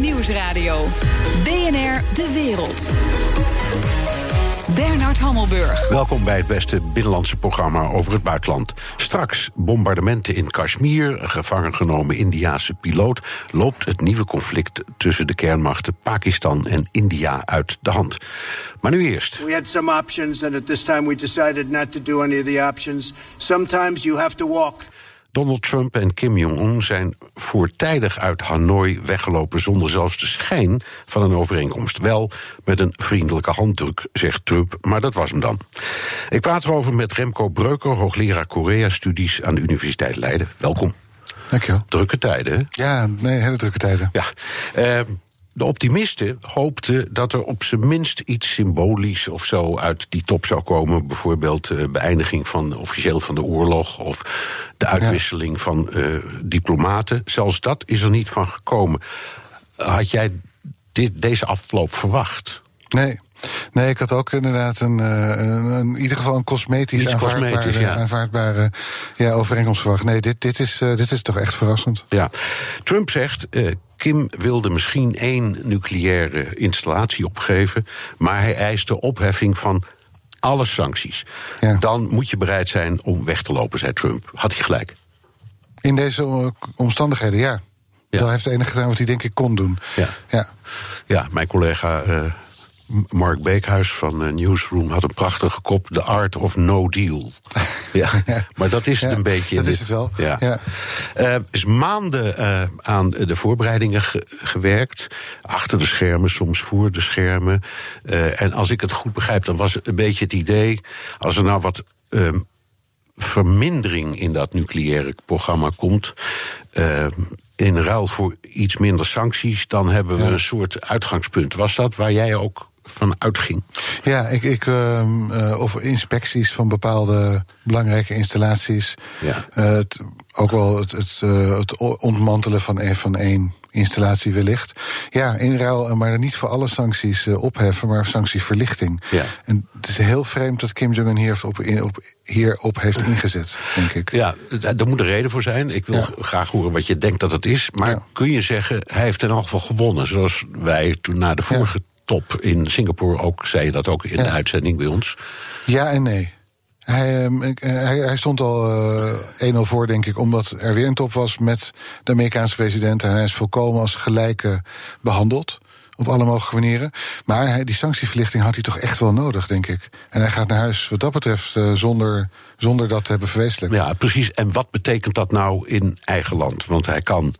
Nieuwsradio. BNR De Wereld. Bernard Hammelburg. Welkom bij het beste binnenlandse programma over het buitenland. Straks bombardementen in Kashmir, een gevangen genomen Indiase piloot. Loopt het nieuwe conflict tussen de kernmachten Pakistan en India uit de hand. Maar nu eerst. We had some options and at this time we decided not to do any of the options. Sometimes you have to walk. Donald Trump en Kim Jong-un zijn voortijdig uit Hanoi weggelopen zonder zelfs de schijn van een overeenkomst. Wel met een vriendelijke handdruk, zegt Trump, maar dat was hem dan. Ik praat erover met Remco Breuker, hoogleraar Korea-studies aan de Universiteit Leiden. Welkom. Dankjewel. Drukke tijden, hè? Ja, nee, hele drukke tijden. Ja. Uh, de optimisten hoopten dat er op zijn minst iets symbolisch of zo uit die top zou komen. Bijvoorbeeld uh, beëindiging van officieel van de oorlog of de uitwisseling ja. van uh, diplomaten. Zelfs dat is er niet van gekomen. Had jij dit, deze afloop verwacht? Nee. Nee, ik had ook inderdaad een, een in ieder geval een cosmetisch Iets aanvaardbare, cosmetisch, ja. aanvaardbare ja, overeenkomst verwacht. Nee, dit, dit, is, uh, dit is toch echt verrassend. Ja. Trump zegt. Uh, Kim wilde misschien één nucleaire installatie opgeven, maar hij eiste opheffing van alle sancties. Ja. Dan moet je bereid zijn om weg te lopen, zei Trump. Had hij gelijk? In deze omstandigheden, ja. Ja. Dat heeft het enige gedaan wat hij denk ik kon doen. Ja, ja. ja mijn collega uh, Mark Beekhuis van uh, Newsroom had een prachtige kop: The Art of No Deal. ja, maar dat is het Ja, een beetje. dat is het wel. Ja. Ja. Eh, is maanden eh, aan de voorbereidingen ge- gewerkt. Achter de schermen, soms voor de schermen. Eh, en als ik het goed begrijp, dan was het een beetje het idee. als er nou wat. ehm, vermindering in dat nucleaire programma komt. eh, in ruil voor iets minder sancties, dan hebben we Ja. een soort uitgangspunt. Was dat waar jij ook van uitging? Ja, ik, ik, ehm, eh, of inspecties van bepaalde belangrijke installaties. Ja. Eh, het, ook wel het, het, eh, het ontmantelen van, een, van één installatie wellicht. Ja, in ruil, maar niet voor alle sancties opheffen, maar sanctieverlichting. Ja. En het is heel vreemd dat Kim Jong-un hier op, op, hierop heeft ingezet, denk ik. Ja, daar moet een reden voor zijn. Ik wil Ja. graag horen wat je denkt dat het is. Maar Ja. kun je zeggen, hij heeft in elk geval gewonnen. Zoals wij toen na de vorige top in Singapore ook zeiden, dat ook in de uitzending bij ons. Ja en nee. Hij, ehm, eh, hij, hij stond al eh 1-0 voor, denk ik, omdat er weer een top was met de Amerikaanse president. En hij is volkomen als gelijke behandeld. Op alle mogelijke manieren. Maar hij, die sanctieverlichting had hij toch echt wel nodig, denk ik. En hij gaat naar huis, wat dat betreft, eh, zonder, zonder dat te hebben verwezenlijkt. Ja, precies. En wat betekent dat nou in eigen land? Want hij kan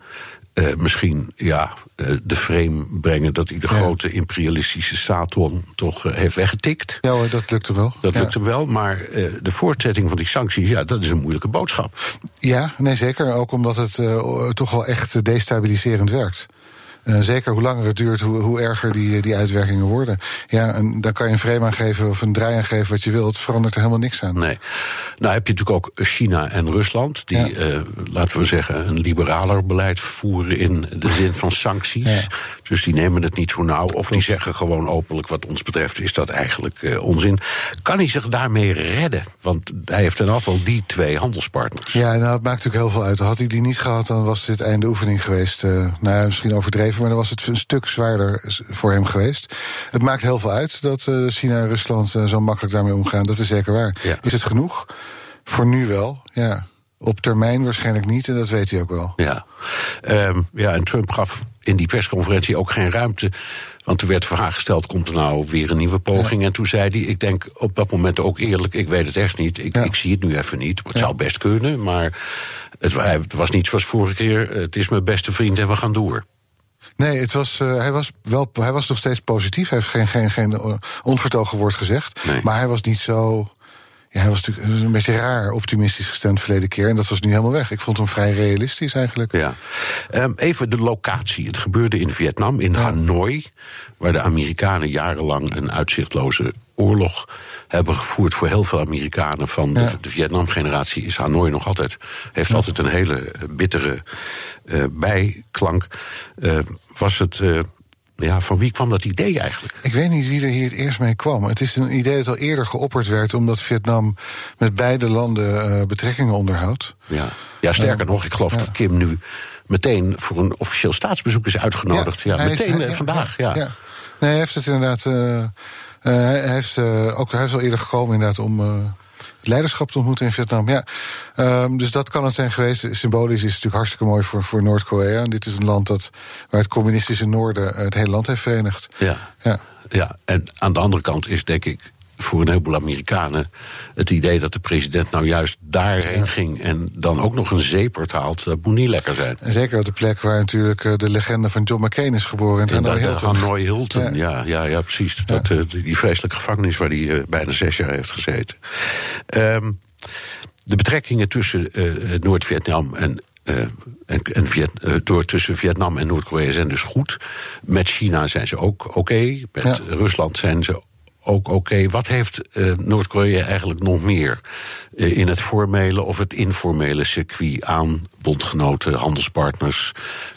eh, misschien ja, eh, de frame brengen dat hij de Ja. grote imperialistische Saturn toch eh, heeft weggetikt. Ja hoor, dat lukte wel. Dat ja. lukt hem wel, maar de voortzetting van die sancties, ja, dat is een moeilijke boodschap. Ja, nee zeker. Ook omdat het toch wel echt destabiliserend werkt. Eh, zeker hoe langer het duurt, hoe, hoe erger die, die uitwerkingen worden. Ja, en dan kan je een frame aangeven of een draai aangeven wat je wilt. Het verandert er helemaal niks aan. Nee. Nou heb je natuurlijk ook China en Rusland, die, Ja. eh, laten we zeggen, een liberaler beleid voeren in de zin van sancties. Ja. Dus die nemen het niet zo nauw. Of die zeggen gewoon openlijk, wat ons betreft, is dat eigenlijk eh, onzin. Kan hij zich daarmee redden? Want hij heeft in afval die twee handelspartners. Ja, nou, het maakt natuurlijk heel veel uit. Had hij die niet gehad, dan was dit einde oefening geweest. Nou ja, misschien overdreven, maar dan was het een stuk zwaarder voor hem geweest. Het maakt heel veel uit dat eh, China en Rusland eh, zo makkelijk daarmee omgaan. Dat is zeker waar. Ja. Is het genoeg? Voor nu wel, ja. Op termijn waarschijnlijk niet, en dat weet hij ook wel. Ja. Ehm, ja, en Trump gaf in die persconferentie ook geen ruimte. Want er werd de vraag gesteld: komt er nou weer een nieuwe poging? En toen zei hij: Ik denk op dat moment ook eerlijk, ik weet het echt niet. Ik, Ja. ik zie het nu even niet. Het Ja. zou best kunnen, maar het was niet zoals vorige keer. Het is mijn beste vriend en we gaan door. Nee, het was, eh, hij, was wel, hij was nog steeds positief. Hij heeft geen, geen, geen eh, onvertogen woord gezegd. Nee. Maar hij was niet zo. Ja, hij was natuurlijk een beetje raar optimistisch gestemd verleden keer. En dat was nu helemaal weg. Ik vond hem vrij realistisch eigenlijk. Ja. Ehm, even de locatie. Het gebeurde in Vietnam, in Hanoi, waar de Amerikanen jarenlang een uitzichtloze oorlog hebben gevoerd voor heel veel Amerikanen van de, Ja. de Vietnam-generatie. Is Hanoi nog altijd, heeft altijd een hele eh, bittere eh, bijklank. Eh, was het, eh, ja, van wie kwam dat idee eigenlijk? Ik weet niet wie er hier het eerst mee kwam. Het is een idee dat al eerder geopperd werd, omdat Vietnam met beide landen eh, betrekkingen onderhoudt. Ja, ja sterker Ja. nog, ik geloof Ja. dat Kim nu meteen voor een officieel staatsbezoek is uitgenodigd. Ja, is- meteen hij- eh, vandaag. Ja. Nee, hij heeft het inderdaad. eh, eh, hij, heeft, eh, ook, hij is al eerder gekomen inderdaad om. Leiderschap te ontmoeten in Vietnam. Ja. Ehm, dus dat kan het zijn geweest. Symbolisch is het natuurlijk hartstikke mooi voor, voor Noord-Korea. En Dit is een land dat, waar het communistische noorden het hele land heeft verenigd. Ja. Ja. Ja, en aan de andere kant is denk ik voor een heleboel Amerikanen het idee dat de president nou juist daarheen ging en dan ook nog een zeepert haalt, dat moet niet lekker zijn. En zeker op de plek waar natuurlijk eh, de legende van John McCain is geboren. In Hanoi Hilton. Hanoi Hilton, Ja. ja, ja, ja, precies. Dat, eh, die vreselijke gevangenis waar hij eh, bijna zes jaar heeft gezeten. Ehm, de betrekkingen tussen Noord-Vietnam en. en, en Viet, door tussen Vietnam en Noord-Korea zijn dus goed. Met China zijn ze ook oké. Met Ja. Rusland zijn ze ook oké. Wat heeft eh, Noord-Korea eigenlijk nog meer eh, in het formele of het informele circuit aan bondgenoten, handelspartners,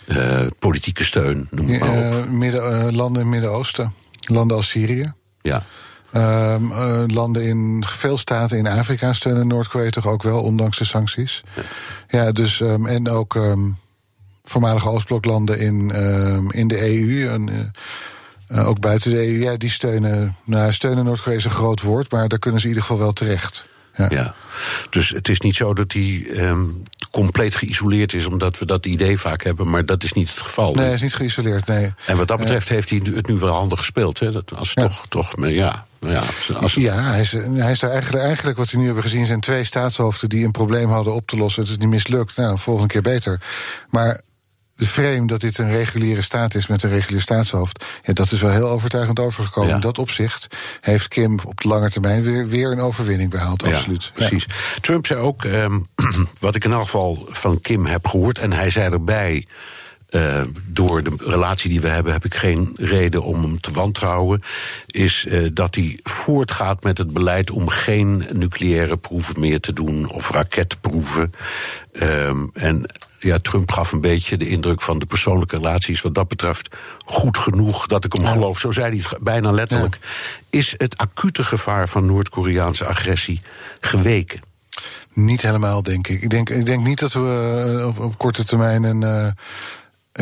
eh, politieke steun, noem het maar op? Midden, landen in het Midden-Oosten. Landen als Syrië. Ja. Ehm, eh, landen in veel staten in Afrika steunen Noord-Korea toch ook wel, ondanks de sancties. Ja, dus ehm, en ook ehm, voormalige Oostbloklanden in, in de EU. En, eh, ook buiten de EU, ja, die steunen. Nou, steunen Noord-Korea is een groot woord, maar daar kunnen ze in ieder geval wel terecht. Ja. Ja, dus het is niet zo dat hij ehm, compleet geïsoleerd is, omdat we dat idee vaak hebben, maar dat is niet het geval. Nee, hij is niet geïsoleerd, nee. En wat dat betreft heeft hij het nu wel handig gespeeld. Hè? Dat als Ja. toch, toch, maar ja, ja, als, Ja, hij is, hij is daar eigenlijk, eigenlijk wat we nu hebben gezien zijn twee staatshoofden die een probleem hadden op te lossen. Het is niet mislukt. Nou, volgende keer beter. Maar de frame dat dit een reguliere staat is met een regulier staatshoofd, ja, dat is wel heel overtuigend overgekomen. Ja. In dat opzicht heeft Kim op de lange termijn weer, weer een overwinning behaald. Absoluut. Precies. Trump zei ook, ehm, wat ik in elk geval van Kim heb gehoord, en hij zei erbij. eh, door de relatie die we hebben, heb ik geen reden om hem te wantrouwen. Is eh, dat hij voortgaat met het beleid om geen nucleaire proeven meer te doen of raketproeven. Ehm, en ja, Trump gaf een beetje de indruk van de persoonlijke relaties, wat dat betreft, goed genoeg dat ik hem geloof. Zo zei hij het bijna letterlijk. Is het acute gevaar van Noord-Koreaanse agressie geweken? Niet helemaal, denk ik. Ik denk, ik denk niet dat we eh, op, op korte termijn een, eh,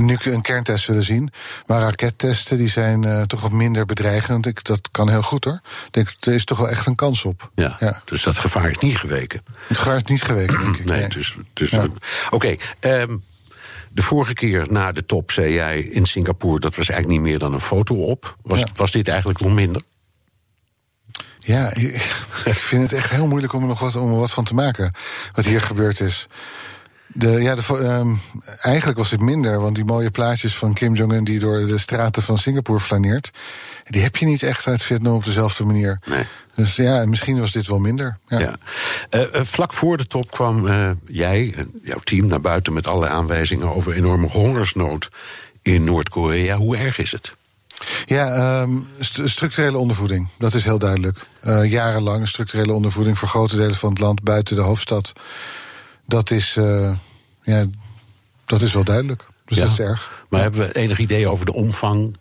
een, een kerntest zullen zien. Maar rakettesten die zijn eh, toch wat minder bedreigend. Ik, dat kan heel goed hoor. Ik denk, er is toch wel echt een kans op. Ja, Ja. dus dat gevaar is niet geweken. Het gevaar is niet geweken, denk ik. Nee, dus. dus Ja. Oké, ehm, de vorige keer na de top zei jij in Singapore dat was eigenlijk niet meer dan een foto op. Was, Ja. was dit eigenlijk nog minder? Ja, ik ik vind het echt heel moeilijk om er nog wat, om er wat van te maken. Wat hier gebeurd is. De, ja, de, ehm, eigenlijk was het minder, want die mooie plaatjes van Kim Jong-un die door de straten van Singapore flaneert, die heb je niet echt uit Vietnam op dezelfde manier. Nee. Dus ja, misschien was dit wel minder. Ja. Ja. Eh, eh, vlak voor de top kwam eh, jij en jouw team naar buiten met allerlei aanwijzingen over enorme hongersnood in Noord-Korea. Hoe erg is het? Ja, ehm, st- structurele ondervoeding, dat is heel duidelijk. Eh, jarenlang structurele ondervoeding voor grote delen van het land buiten de hoofdstad. Dat is, eh, ja, dat is wel duidelijk. Dus Ja. dat is erg. Maar hebben we enig idee over de omvang?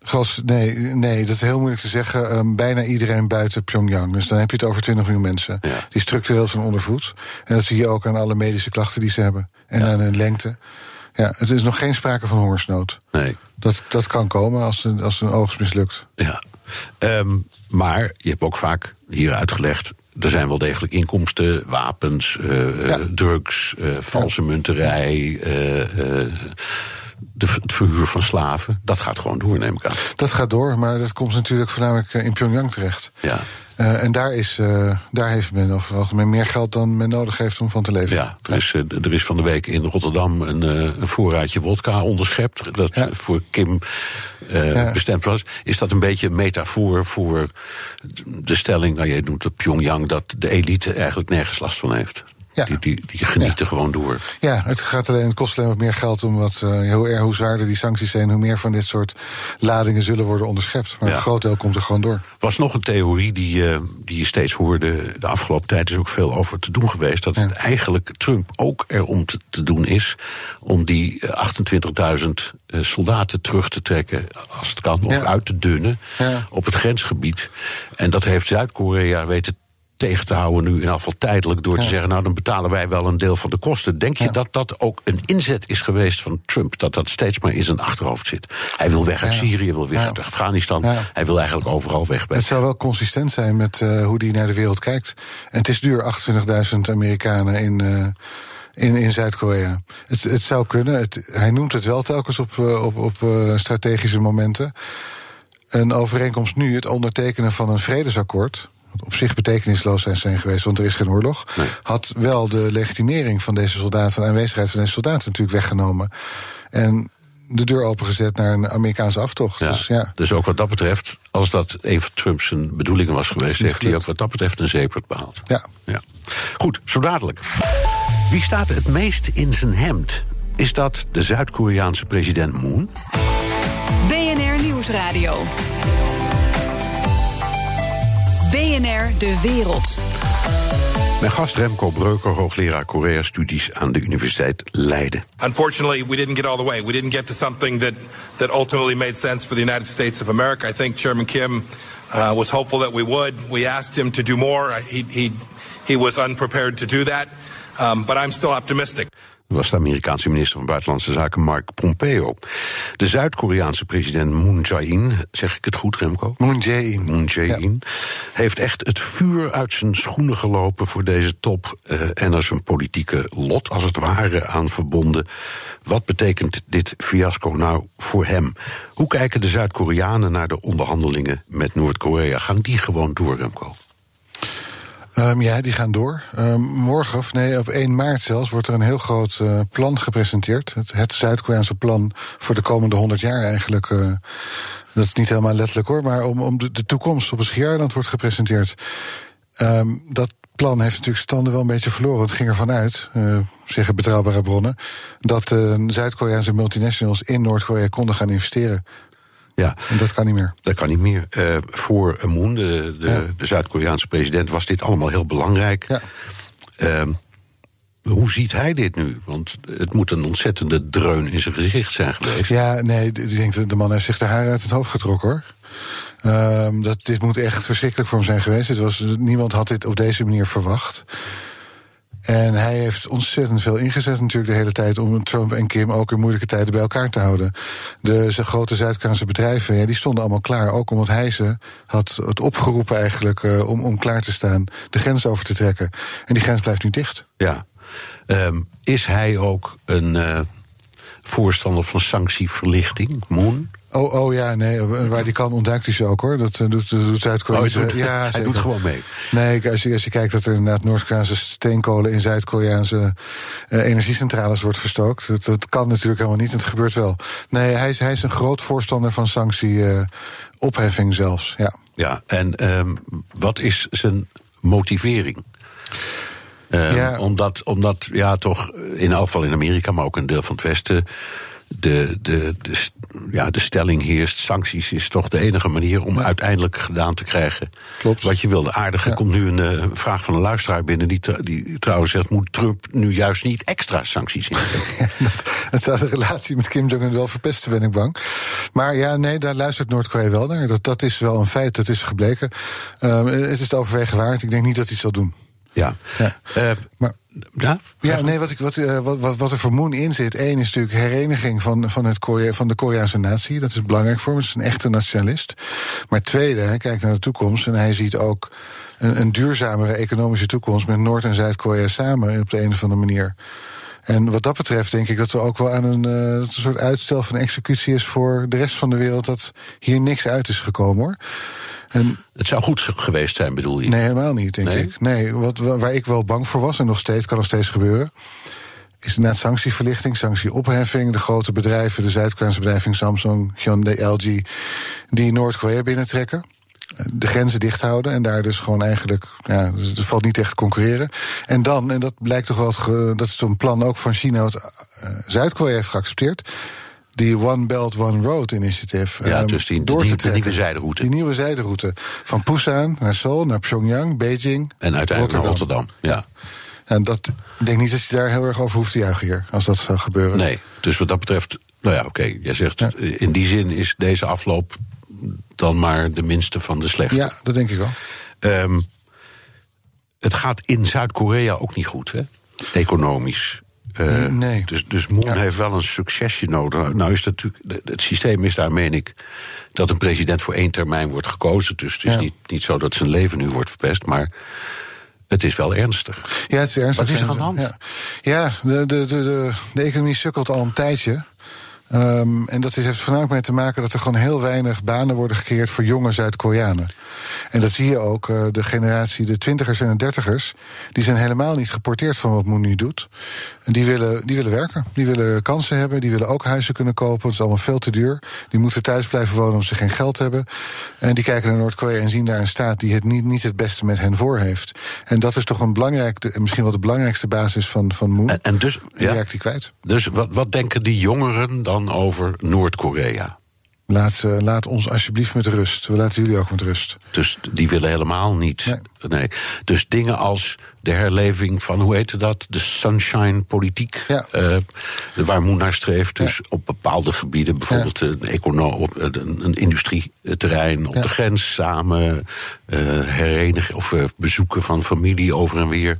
Gros, nee, nee, dat is heel moeilijk te zeggen. Ehm, bijna iedereen buiten Pyongyang. Dus dan heb je het over 20 miljoen mensen. Ja. Die structureel zijn ondervoed. En dat zie je ook aan alle medische klachten die ze hebben. En aan hun lengte. Ja, het is nog geen sprake van hongersnood. nee. Dat, dat kan komen als, een- als een oogst mislukt. Ja. Ehm, maar je hebt ook vaak hier uitgelegd. Er zijn wel degelijk inkomsten, wapens, eh, Ja. eh, drugs, eh, valse munterij, de, het verhuur van slaven. Dat gaat gewoon door, neem ik aan. Dat gaat door, maar dat komt natuurlijk voornamelijk in Pyongyang terecht. Ja, Eh, en daar, is, eh, daar heeft men over het algemeen meer geld dan men nodig heeft om van te leven. ja er, is, eh, er is van de week in Rotterdam een, een voorraadje wodka onderschept. Dat Ja. voor Kim Ja. bestemd was. Is dat een beetje een metafoor voor de stelling, nou jij noemt het Pyongyang, dat de elite eigenlijk nergens last van heeft? Ja. Die, die, die genieten gewoon door. Ja, het, gaat alleen, het kost alleen wat meer geld, omdat eh, hoe, er, hoe zwaarder die sancties zijn, hoe meer van dit soort ladingen zullen worden onderschept. Maar Ja. het groot deel komt er gewoon door. was nog een theorie die, eh, die je steeds hoorde. De afgelopen tijd is ook veel over te doen geweest. Dat het eigenlijk Trump ook erom te, te doen is. om die eh, 28.000 eh, soldaten terug te trekken. als het kan, of uit te dunnen. Op het grensgebied. En dat heeft Zuid-Korea weten tegen te houden nu, in geval tijdelijk, door te Ja. zeggen: nou dan betalen wij wel een deel van de kosten. Denk je Ja. dat dat ook een inzet is geweest van Trump? Dat dat steeds maar in zijn achterhoofd zit. Hij wil weg uit Ja. Syrië, wil weg uit Afghanistan. Hij wil eigenlijk overal weg. Bij. Het zou wel consistent zijn met eh, hoe die naar de wereld kijkt. En het is duur, 28.000 Amerikanen in, eh, in, in Zuid-Korea. Het, het zou kunnen. Het, hij noemt het wel telkens op, eh, op, op strategische momenten. Een overeenkomst nu, het ondertekenen van een vredesakkoord. Op zich betekenisloos zijn, zijn geweest, want er is geen oorlog. Nee. Had wel de legitimering van deze soldaten, de aanwezigheid van deze soldaten natuurlijk weggenomen. En de deur opengezet naar een Amerikaanse aftocht. Ja. Dus ja. Dus ook wat dat betreft, als dat een van Trumps zijn bedoelingen was geweest, heeft hij ook wat dat betreft een zeepert behaald. Ja. Ja. Goed, zo dadelijk. Wie staat het meest in zijn hemd? Is dat de Zuid-Koreaanse president Moon? BNR Nieuwsradio. BNR De Wereld. Mijn gast Remco Breuker, hoogleraar Korea-studies aan de Universiteit Leiden. Unfortunately, we didn't get all the way. We didn't get to something that, that ultimately made sense for the United States of America. I think Chairman Kim uh, was hopeful that we would. We asked him to do more. He, he, he was unprepared to do that. Um, but I'm still optimistic. Dat was de Amerikaanse minister van Buitenlandse Zaken Mark Pompeo. De Zuid-Koreaanse president Moon Jae-in, zeg ik het goed Remco? Moon Jae-in. Moon Jae-in heeft echt het vuur uit zijn schoenen gelopen voor deze top. eh, en er een politieke lot, als het ware, aan verbonden. Wat betekent dit fiasco nou voor hem? Hoe kijken de Zuid-Koreanen naar de onderhandelingen met Noord-Korea? Gaan die gewoon door, Remco? Ehm, ja, die gaan door. Ehm, morgen, of nee, op 1 maart zelfs, wordt er een heel groot eh, plan gepresenteerd. Het, het Zuid-Koreaanse plan voor de komende 100 jaar eigenlijk. eh, dat is niet helemaal letterlijk hoor, maar om, om de, de toekomst op het Schiereiland wordt gepresenteerd. Ehm, dat plan heeft natuurlijk standen wel een beetje verloren. Het ging ervan uit, eh, zeggen betrouwbare bronnen, dat Zuid-Koreaanse multinationals in Noord-Korea konden gaan investeren. Ja, En dat kan niet meer. dat kan niet meer. Eh, voor Moon, de, de, Ja. de Zuid-Koreaanse president, was dit allemaal heel belangrijk. Ja. Ehm, hoe ziet hij dit nu? Want het moet een ontzettende dreun in zijn gezicht zijn geweest. Ja, nee, ik denk de man heeft zich de haren uit het hoofd getrokken hoor. Ehm, dat, dit moet echt verschrikkelijk voor hem zijn geweest. Het was, niemand had dit op deze manier verwacht. En hij heeft ontzettend veel ingezet natuurlijk de hele tijd... om Trump en Kim ook in moeilijke tijden bij elkaar te houden. De grote Zuid-Koreaanse bedrijven, ja, die stonden allemaal klaar. Ook omdat hij ze had het opgeroepen eigenlijk eh, om, om klaar te staan... de grens over te trekken. En die grens blijft nu dicht. Ja. Ehm, is hij ook een eh, voorstander van sanctieverlichting, Moon? Oh, oh ja, nee, waar die kan ontduikt hij ze ook hoor. Dat eh, doet, doet Zuid-Korea. Oh, hij doet- ja, hij zeker. doet gewoon mee. Nee, als je, als je kijkt dat er inderdaad Noord-Koreaanse steenkolen in Zuid-Koreaanse eh, energiecentrales wordt verstookt. Dat, dat kan natuurlijk helemaal niet en het gebeurt wel. Nee, hij is, hij is een groot voorstander van sanctie-opheffing zelfs. Ja. Ja, en ehm, wat is zijn motivering? Ja. Omdat, omdat, ja, toch in elk geval in Amerika, maar ook een deel van het Westen. De, de, ja, de stelling heerst: sancties is toch de enige manier om uiteindelijk gedaan te krijgen. Klopt. Wat je wil. De aardige Ja. komt nu een eh, vraag van een luisteraar binnen. Die, die trouwens zegt: moet Trump nu juist niet extra sancties instellen? dat, zou de relatie met Kim Jong-un wel verpesten, ben ik bang. Maar ja, nee, daar luistert Noord-Korea wel naar. Dat, dat is wel een feit, dat is gebleken. Ehm, het is het overwegen waard. Ik denk niet dat hij het zal doen. ja. Ja. Eh, Maar ja? Ja, nee, wat, ik, wat, eh, wat, wat, wat er voor Moon in zit. één is natuurlijk hereniging van, van, het Korea, van de Koreaanse natie. Dat is belangrijk voor hem. Het is een echte nationalist. Maar tweede, hij kijkt naar de toekomst. En hij ziet ook een, een duurzamere economische toekomst. met Noord- en Zuid-Korea samen op de een of andere manier. En wat dat betreft denk ik dat we ook wel aan een, eh, een soort uitstel van executie is voor de rest van de wereld. dat hier niks uit is gekomen hoor. En Het zou goed geweest zijn, bedoel je? Nee, helemaal niet, denk Nee? ik. Nee, wat, wa- waar ik wel bang voor was, en nog steeds, kan nog steeds gebeuren... is inderdaad sanctieverlichting, sanctieopheffing. De grote bedrijven, de Zuid-Koreaanse bedrijven... Samsung, Hyundai, LG, die Noord-Korea binnentrekken. De grenzen dicht houden en daar dus gewoon eigenlijk... ja, dus er valt niet echt te concurreren. En dan, en dat blijkt toch wel... het ge- dat is een plan ook van China... wat eh, Zuid-Korea heeft geaccepteerd... die One Belt, One Road initiative... Ja, ehm, dus die, door die, te de nieuwe trekken. zijderoute. Die nieuwe zijderoute. Van Busan naar Seoul, naar Pyongyang, Beijing. En uiteindelijk naar Rotterdam. Ja. En dat, ik denk niet dat je daar heel erg over hoeft te juichen hier, als dat zou gebeuren. Nee, dus wat dat betreft, nou ja, oké. Jij zegt, Ja. in die zin is deze afloop dan maar de minste van de slechte. Ja, dat denk ik wel. Ehm, het gaat in Zuid-Korea ook niet goed, hè? Economisch. Uh, nee. Dus, dus Moon ja. heeft wel een succesje nodig. Nou is dat natuurlijk, het systeem is daar, meen ik, dat een president voor één termijn wordt gekozen. Dus het is ja. niet, niet zo dat zijn leven nu wordt verpest, maar het is wel ernstig. Ja, het is ernstig. Wat is er aan de hand? Ja, ja de, de, de, de, economie sukkelt al een tijdje. Um, en dat heeft voornamelijk mee te maken dat er gewoon heel weinig banen worden gecreëerd voor jonge Zuid-Koreanen. En dat zie je ook, uh, de generatie, de twintigers en de dertigers, die zijn helemaal niet geporteerd van wat Moon nu doet. En die willen, die willen werken, die willen kansen hebben, die willen ook huizen kunnen kopen, het is allemaal veel te duur. Die moeten thuis blijven wonen omdat ze geen geld hebben. En die kijken naar Noord-Korea en zien daar een staat die het niet, niet het beste met hen voor heeft. En dat is toch een belangrijk, misschien wel de belangrijkste basis van, van Moon. En, en dus, en die ja, raakt hij kwijt. Dus wat, wat denken die jongeren dan over Noord-Korea? Laat, uh, laat ons alsjeblieft met rust. We laten jullie ook met rust. Dus die willen helemaal niet. Nee. nee. Dus dingen als de herleving van, hoe heette dat? De sunshine-politiek. Ja. Uh, waar Moen naar streeft. Dus ja. op bepaalde gebieden, bijvoorbeeld ja. een, econo op, een, een industrieterrein op de grens samen uh, herenigen of bezoeken van familie over en weer.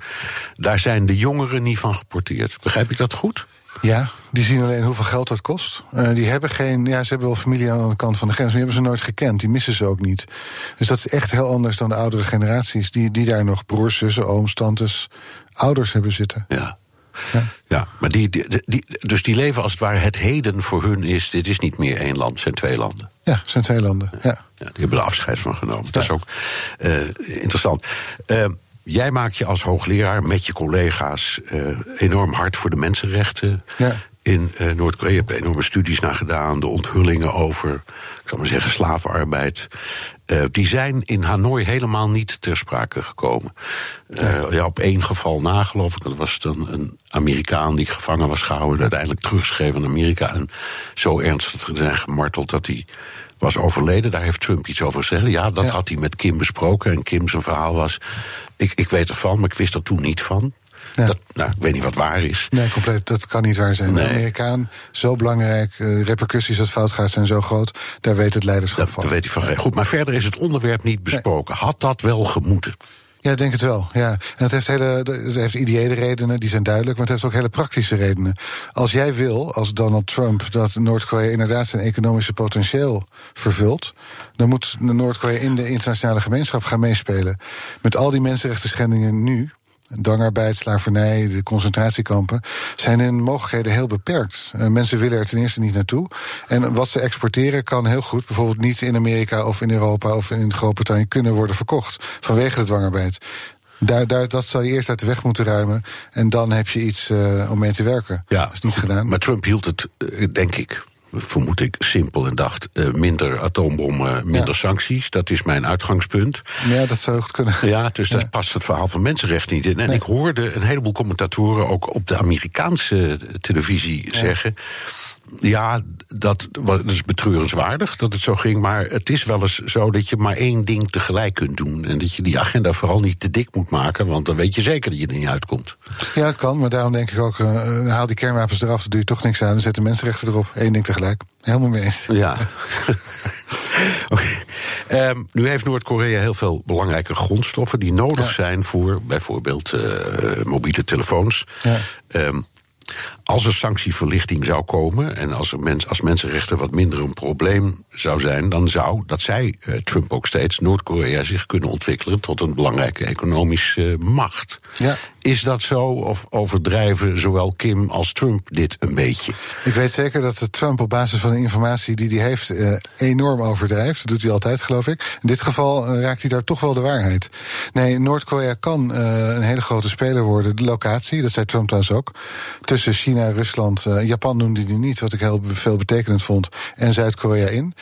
Daar zijn de jongeren niet van geporteerd. Begrijp ik dat goed? Ja, die zien alleen hoeveel geld dat kost. Uh, die hebben geen, ja, ze hebben wel familie aan de kant van de grens, maar die hebben ze nooit gekend. Die missen ze ook niet. Dus dat is echt heel anders dan de oudere generaties, die, die daar nog broers, zussen, ooms, tantes, ouders hebben zitten. Ja. Ja. ja, maar die, die, die, dus die leven als het ware het heden voor hun is... dit is niet meer één land, het zijn twee landen. Ja, het zijn twee landen, ja. ja die hebben er afscheid van genomen. Ja. Dat is ook uh, interessant. Uh, Jij maakt je als hoogleraar met je collega's uh, enorm hard voor de mensenrechten ja. in uh, Noord-Korea. Je hebt enorme studies naar gedaan, de onthullingen over, ik zal maar zeggen, slavenarbeid. Uh, die zijn in Hanoi helemaal niet ter sprake gekomen. Ja. ja, op één geval na, geloof ik. Dat was dan een Amerikaan die gevangen was gehouden, uiteindelijk teruggeschreven naar Amerika. En zo ernstig zijn gemarteld dat hij was overleden. Daar heeft Trump iets over gezegd. Ja, dat ja. had hij met Kim besproken. En Kim zijn verhaal was: ik, ik weet ervan, maar ik wist er toen niet van. Ja. Dat, nou, ik weet niet wat waar is. Nee, compleet. Dat kan niet waar zijn. Nee. De Amerikaan, zo belangrijk. Uh, repercussies als fout gaat zijn zo groot. Daar weet het leiderschap dat, van. Daar weet hij van. Goed, maar verder is het onderwerp niet besproken. Nee. Had dat wel gemoeten? Ja, ik denk het wel. Ja. En het heeft, hele, het heeft ideële redenen, die zijn duidelijk, maar het heeft ook hele praktische redenen. Als jij wil, als Donald Trump, dat Noord-Korea inderdaad zijn economische potentieel vervult, dan moet Noord-Korea in de internationale gemeenschap gaan meespelen. Met al die mensenrechten schendingen nu, dwangarbeid, slavernij, de concentratiekampen, zijn hun mogelijkheden heel beperkt. Uh, mensen willen er ten eerste niet naartoe. En wat ze exporteren kan heel goed, bijvoorbeeld niet in Amerika of in Europa of in Groot-Brittannië kunnen worden verkocht vanwege de dwangarbeid. Daar, daar, dat zou je eerst uit de weg moeten ruimen. En dan heb je iets uh, om mee te werken. Ja, dat is niet gedaan. Maar Trump hield het, uh, denk ik, vermoed ik, simpel en dacht: uh, minder atoombommen, minder ja. sancties. Dat is mijn uitgangspunt. Ja, dat zou goed kunnen. Ja, dus ja. dat past het verhaal van mensenrechten niet in. En nee. ik hoorde een heleboel commentatoren ook op de Amerikaanse televisie ja. zeggen. Ja, dat, dat is betreurenswaardig dat het zo ging. Maar het is wel eens zo dat je maar één ding tegelijk kunt doen. En dat je die agenda vooral niet te dik moet maken. Want dan weet je zeker dat je er niet uitkomt. Ja, het kan. Maar daarom denk ik ook, uh, haal die kernwapens eraf. Dan doe je toch niks aan. Dan zet de mensenrechten erop. Eén ding tegelijk. Helemaal mee eens. Ja. okay. um, nu heeft Noord-Korea heel veel belangrijke grondstoffen... die nodig ja. zijn voor bijvoorbeeld uh, mobiele telefoons. Ja. Um, als er sanctieverlichting zou komen en als, er mens, als mensenrechten wat minder een probleem zou zijn, dan zou, dat zei uh, Trump ook steeds, Noord-Korea zich kunnen ontwikkelen tot een belangrijke economische uh, macht. Ja. Is dat zo of overdrijven zowel Kim als Trump dit een beetje? Ik weet zeker dat Trump op basis van de informatie die hij heeft uh, enorm overdrijft. Dat doet hij altijd, geloof ik. In dit geval uh, raakt hij daar toch wel de waarheid. Nee, Noord-Korea kan een hele grote speler worden. De locatie, dat zei Trump trouwens ook. Tussen China, Rusland, uh, Japan noemde hij niet, wat ik heel veel betekenend vond. En Zuid-Korea in.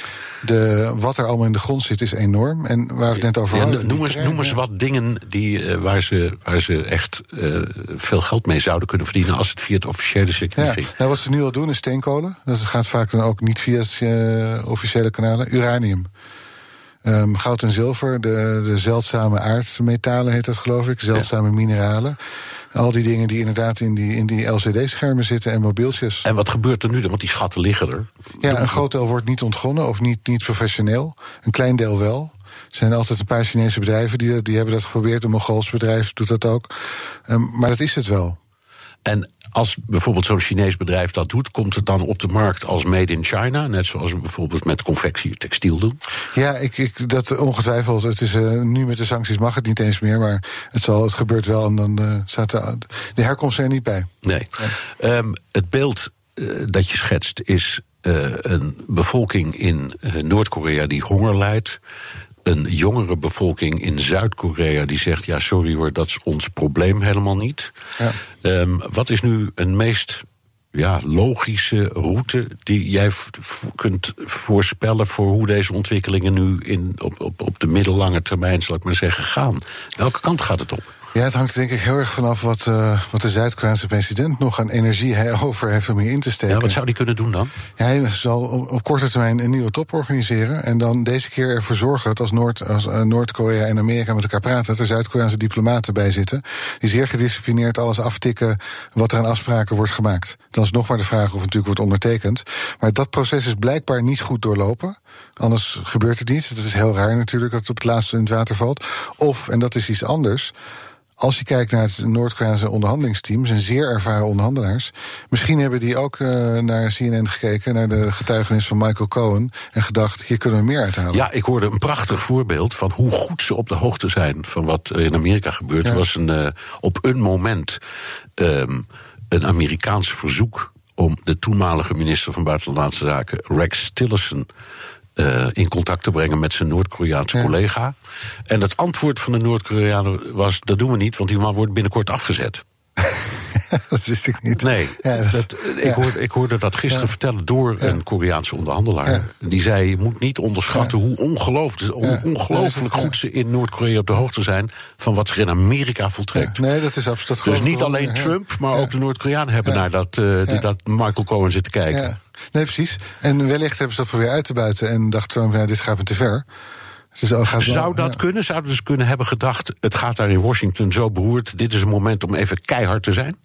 De, wat er allemaal in de grond zit is enorm. En waar we het net over ja, hadden. Noem eens, noem eens wat dingen die, uh, waar, ze, waar ze echt uh, veel geld mee zouden kunnen verdienen als het via het officiële circuit ja, ging. Nou, wat ze nu al doen is steenkolen. Dat gaat vaak dan ook niet via uh, officiële kanalen. Uranium. Um, goud en zilver, de, de zeldzame aardmetalen heet dat geloof ik, zeldzame ja. mineralen. Al die dingen die inderdaad in die, in die LCD-schermen zitten en mobieltjes. En wat gebeurt er nu dan? Want die schatten liggen er. Ja, een groot deel wordt niet ontgonnen of niet, niet professioneel. Een klein deel wel. Er zijn altijd een paar Chinese bedrijven die, die hebben dat geprobeerd. Een Mongols bedrijf doet dat ook. Um, maar dat is het wel. En als bijvoorbeeld zo'n Chinees bedrijf dat doet, komt het dan op de markt als made in China? Net zoals we bijvoorbeeld met confectie textiel doen? Ja, ik, ik, dat ongetwijfeld. Het is, uh, nu met de sancties mag het niet eens meer, maar het, zal, het gebeurt wel en dan uh, staat de, de, herkomst er niet bij. Nee. Um, het beeld uh, dat je schetst is een bevolking in Noord-Korea die honger lijdt een jongere bevolking in Zuid-Korea die zegt: ja, sorry hoor, dat is ons probleem helemaal niet. Ja. Um, wat is nu een meest ja, logische route die jij kunt voorspellen voor hoe deze ontwikkelingen nu in, op, op, op de middellange termijn, zal ik maar zeggen, gaan? Welke kant gaat het op? Ja, het hangt denk ik heel erg vanaf wat, uh, wat de Zuid-Koreaanse president nog aan energie over heeft om hier in te steken. Ja, wat zou die kunnen doen dan? Hij zal op, op, korte termijn een nieuwe top organiseren. En dan deze keer ervoor zorgen dat als, Noord, als uh, Noord-Korea en Amerika met elkaar praten, dat er Zuid-Koreaanse diplomaten bij zitten. Die zeer gedisciplineerd alles aftikken wat er aan afspraken wordt gemaakt. Dan is nog maar de vraag of het natuurlijk wordt ondertekend. Maar dat proces is blijkbaar niet goed doorlopen. Anders gebeurt het niet. Dat is heel raar natuurlijk dat het op het laatste in het water valt. Of, en dat is iets anders als je kijkt naar het Noord-Koreaanse onderhandelingsteam, zijn zeer ervaren onderhandelaars. Misschien hebben die ook uh, naar CNN gekeken, naar de getuigenis van Michael Cohen, en gedacht: hier kunnen we meer uithalen. Ja, ik hoorde een prachtig voorbeeld van hoe goed ze op de hoogte zijn van wat in Amerika gebeurt. Ja. Er was een, uh, op een moment um, een Amerikaans verzoek om de toenmalige minister van Buitenlandse Zaken, Rex Tillerson, uh, in contact te brengen met zijn Noord-Koreaanse ja. collega. En het antwoord van de Noord-Koreanen was: dat doen we niet, want die man wordt binnenkort afgezet. dat wist ik niet. Nee, ja, dat, dat, ik, hoorde, ik, hoorde, dat gisteren ja. vertellen door een Koreaanse onderhandelaar. Die zei: je moet niet onderschatten hoe ongelooflijk, ongelooflijk goed ze in Noord-Korea op de hoogte zijn van wat zich in Amerika voltrekt. Nee, dat is absoluut Dus niet alleen Trump, maar ook de Noord-Koreanen hebben naar dat, uh, dat Michael Cohen zitten kijken. Nee, precies. En wellicht hebben ze dat proberen uit te buiten en dacht Trump: nou, dit gaat me te ver. Zou dat ja. kunnen? Zouden ze kunnen hebben gedacht: het gaat daar in Washington zo beroerd, dit is een moment om even keihard te zijn?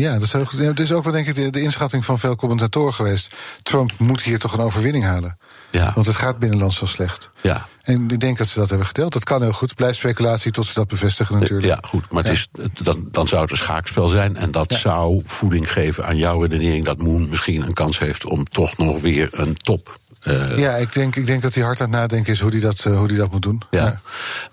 Ja, dat is, ook, dat is ook wel denk ik de, de, inschatting van veel commentatoren geweest. Trump moet hier toch een overwinning halen. Ja. Want het gaat binnenlands zo slecht. Ja. En ik denk dat ze dat hebben gedeeld. Dat kan heel goed. Blijft speculatie tot ze dat bevestigen natuurlijk. Ja, goed. Maar ja. Het is, dan, dan zou het een schaakspel zijn. En dat ja. zou voeding geven aan jouw redenering... dat Moon misschien een kans heeft om toch nog weer een top uh, ja, ik denk, ik denk dat hij hard aan het nadenken is hoe hij dat, uh, hoe die dat moet doen. Ja. ja.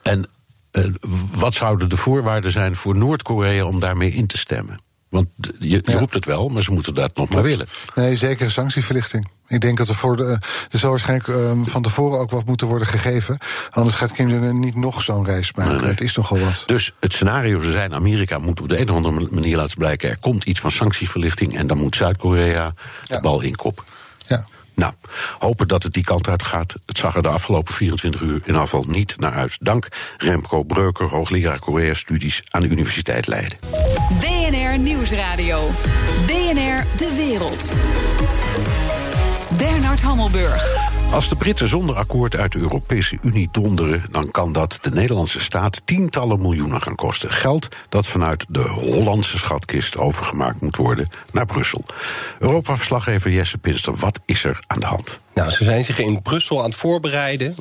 En uh, wat zouden de voorwaarden zijn voor Noord-Korea om daarmee in te stemmen? Want je, je ja. roept het wel, maar ze moeten dat nog maar willen. Nee, zeker sanctieverlichting. Ik denk dat er, voor de, er zal waarschijnlijk um, van tevoren ook wat moeten worden gegeven. Anders gaat Kim Jong-un niet nog zo'n reis maken. Nee, nee. Het is nogal wat. Dus het scenario zou zijn: Amerika moet op de een of andere manier laten blijken. Er komt iets van sanctieverlichting en dan moet Zuid-Korea ja. de bal inkoppen. Nou, hopen dat het die kant uit gaat. Het zag er de afgelopen 24 uur in afval niet naar uit. Dank Remco Breuker, hoogleraar Korea-studies aan de Universiteit Leiden. BNR Nieuwsradio. BNR De Wereld. Bernard Hammelburg. Als de Britten zonder akkoord uit de Europese Unie donderen, dan kan dat de Nederlandse staat tientallen miljoenen gaan kosten. Geld dat vanuit de Hollandse schatkist overgemaakt moet worden naar Brussel. Europa-verslaggever Jesse Pinster, wat is er aan de hand? Nou, ze zijn zich in Brussel aan het voorbereiden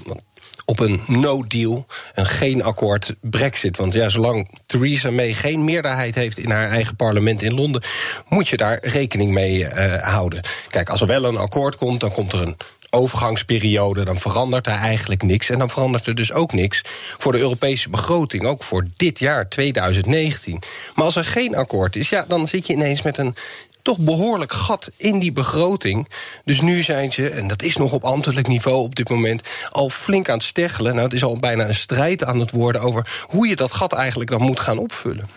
op een no-deal, een geen akkoord Brexit. Want ja, zolang Theresa May geen meerderheid heeft in haar eigen parlement in Londen, moet je daar rekening mee uh, houden. Kijk, als er wel een akkoord komt, dan komt er een overgangsperiode, dan verandert er eigenlijk niks. En dan verandert er dus ook niks voor de Europese begroting, ook voor dit jaar 2019. Maar als er geen akkoord is, ja, dan zit je ineens met een toch behoorlijk gat in die begroting. Dus nu zijn ze, en dat is nog op ambtelijk niveau op dit moment, al flink aan het steggelen. Nou, het is al bijna een strijd aan het worden over hoe je dat gat eigenlijk dan moet gaan opvullen.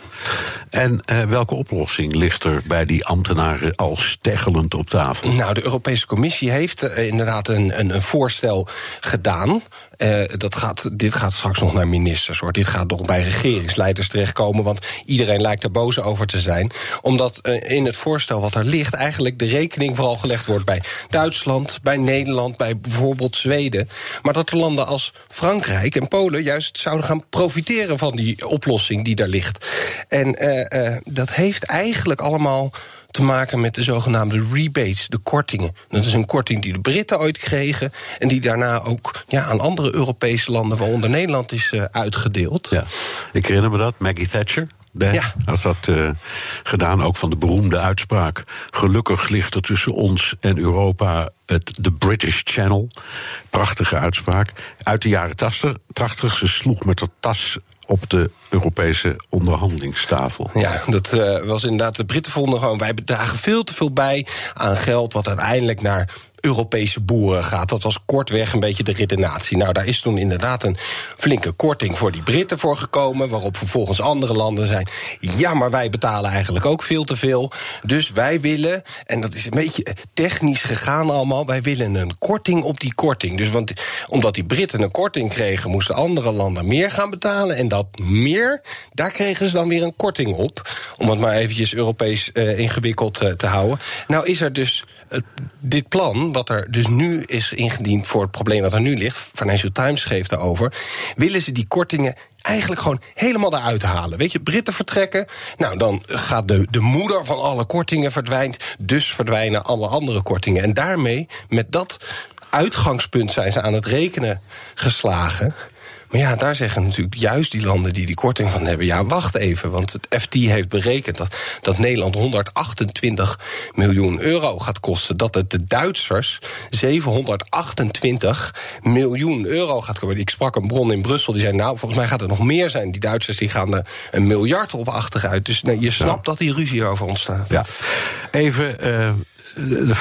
En uh, welke oplossing ligt er bij die ambtenaren al steggelend op tafel? Nou, de Europese Commissie heeft uh, inderdaad een, een, een voorstel gedaan. Uh, dat gaat, dit gaat straks nog naar ministers hoor. Dit gaat nog bij regeringsleiders terechtkomen. Want iedereen lijkt er boos over te zijn. Omdat uh, in het voorstel wat er ligt, eigenlijk de rekening vooral gelegd wordt bij Duitsland, bij Nederland, bij bijvoorbeeld Zweden. Maar dat de landen als Frankrijk en Polen juist zouden gaan profiteren van die oplossing die daar ligt. En uh, dat heeft eigenlijk allemaal te maken met de zogenaamde rebates, de kortingen. Dat is een korting die de Britten ooit kregen en die daarna ook ja, aan andere Europese landen, waaronder Nederland, is uh, uitgedeeld. Ja, ik herinner me dat, Maggie Thatcher. Ja. had dat uh, gedaan, ook van de beroemde uitspraak. Gelukkig ligt er tussen ons en Europa het de British Channel. Prachtige uitspraak. Uit de jaren 80. Ze sloeg met haar tas op de Europese onderhandelingstafel. Ja, dat uh, was inderdaad. De Britten vonden gewoon: wij bedragen veel te veel bij aan geld. wat uiteindelijk naar Europese boeren gaat. Dat was kortweg een beetje de redenatie. Nou, daar is toen inderdaad een flinke korting voor die Britten voor gekomen. Waarop vervolgens andere landen zijn. Ja, maar wij betalen eigenlijk ook veel te veel. Dus wij willen, en dat is een beetje technisch gegaan allemaal. Wij willen een korting op die korting. Dus want, omdat die Britten een korting kregen, moesten andere landen meer gaan betalen. En dat meer, daar kregen ze dan weer een korting op. Om het maar eventjes Europees uh, ingewikkeld uh, te houden. Nou is er dus uh, dit plan wat er dus nu is ingediend voor het probleem wat er nu ligt, Financial Times schreef daarover, willen ze die kortingen eigenlijk gewoon helemaal eruit halen. Weet je, Britten vertrekken. Nou, dan gaat de, de moeder van alle kortingen verdwijnt. Dus verdwijnen alle andere kortingen. En daarmee, met dat uitgangspunt, zijn ze aan het rekenen geslagen. Maar ja, daar zeggen natuurlijk juist die landen die die korting van hebben... ja, wacht even, want het FT heeft berekend dat, dat Nederland 128 miljoen euro gaat kosten. Dat het de Duitsers 728 miljoen euro gaat kosten. Ik sprak een bron in Brussel, die zei... nou, volgens mij gaat het nog meer zijn. Die Duitsers die gaan er een miljard op achteruit. Dus nee, je snapt dat die ruzie over ontstaat. Ja. Even... Uh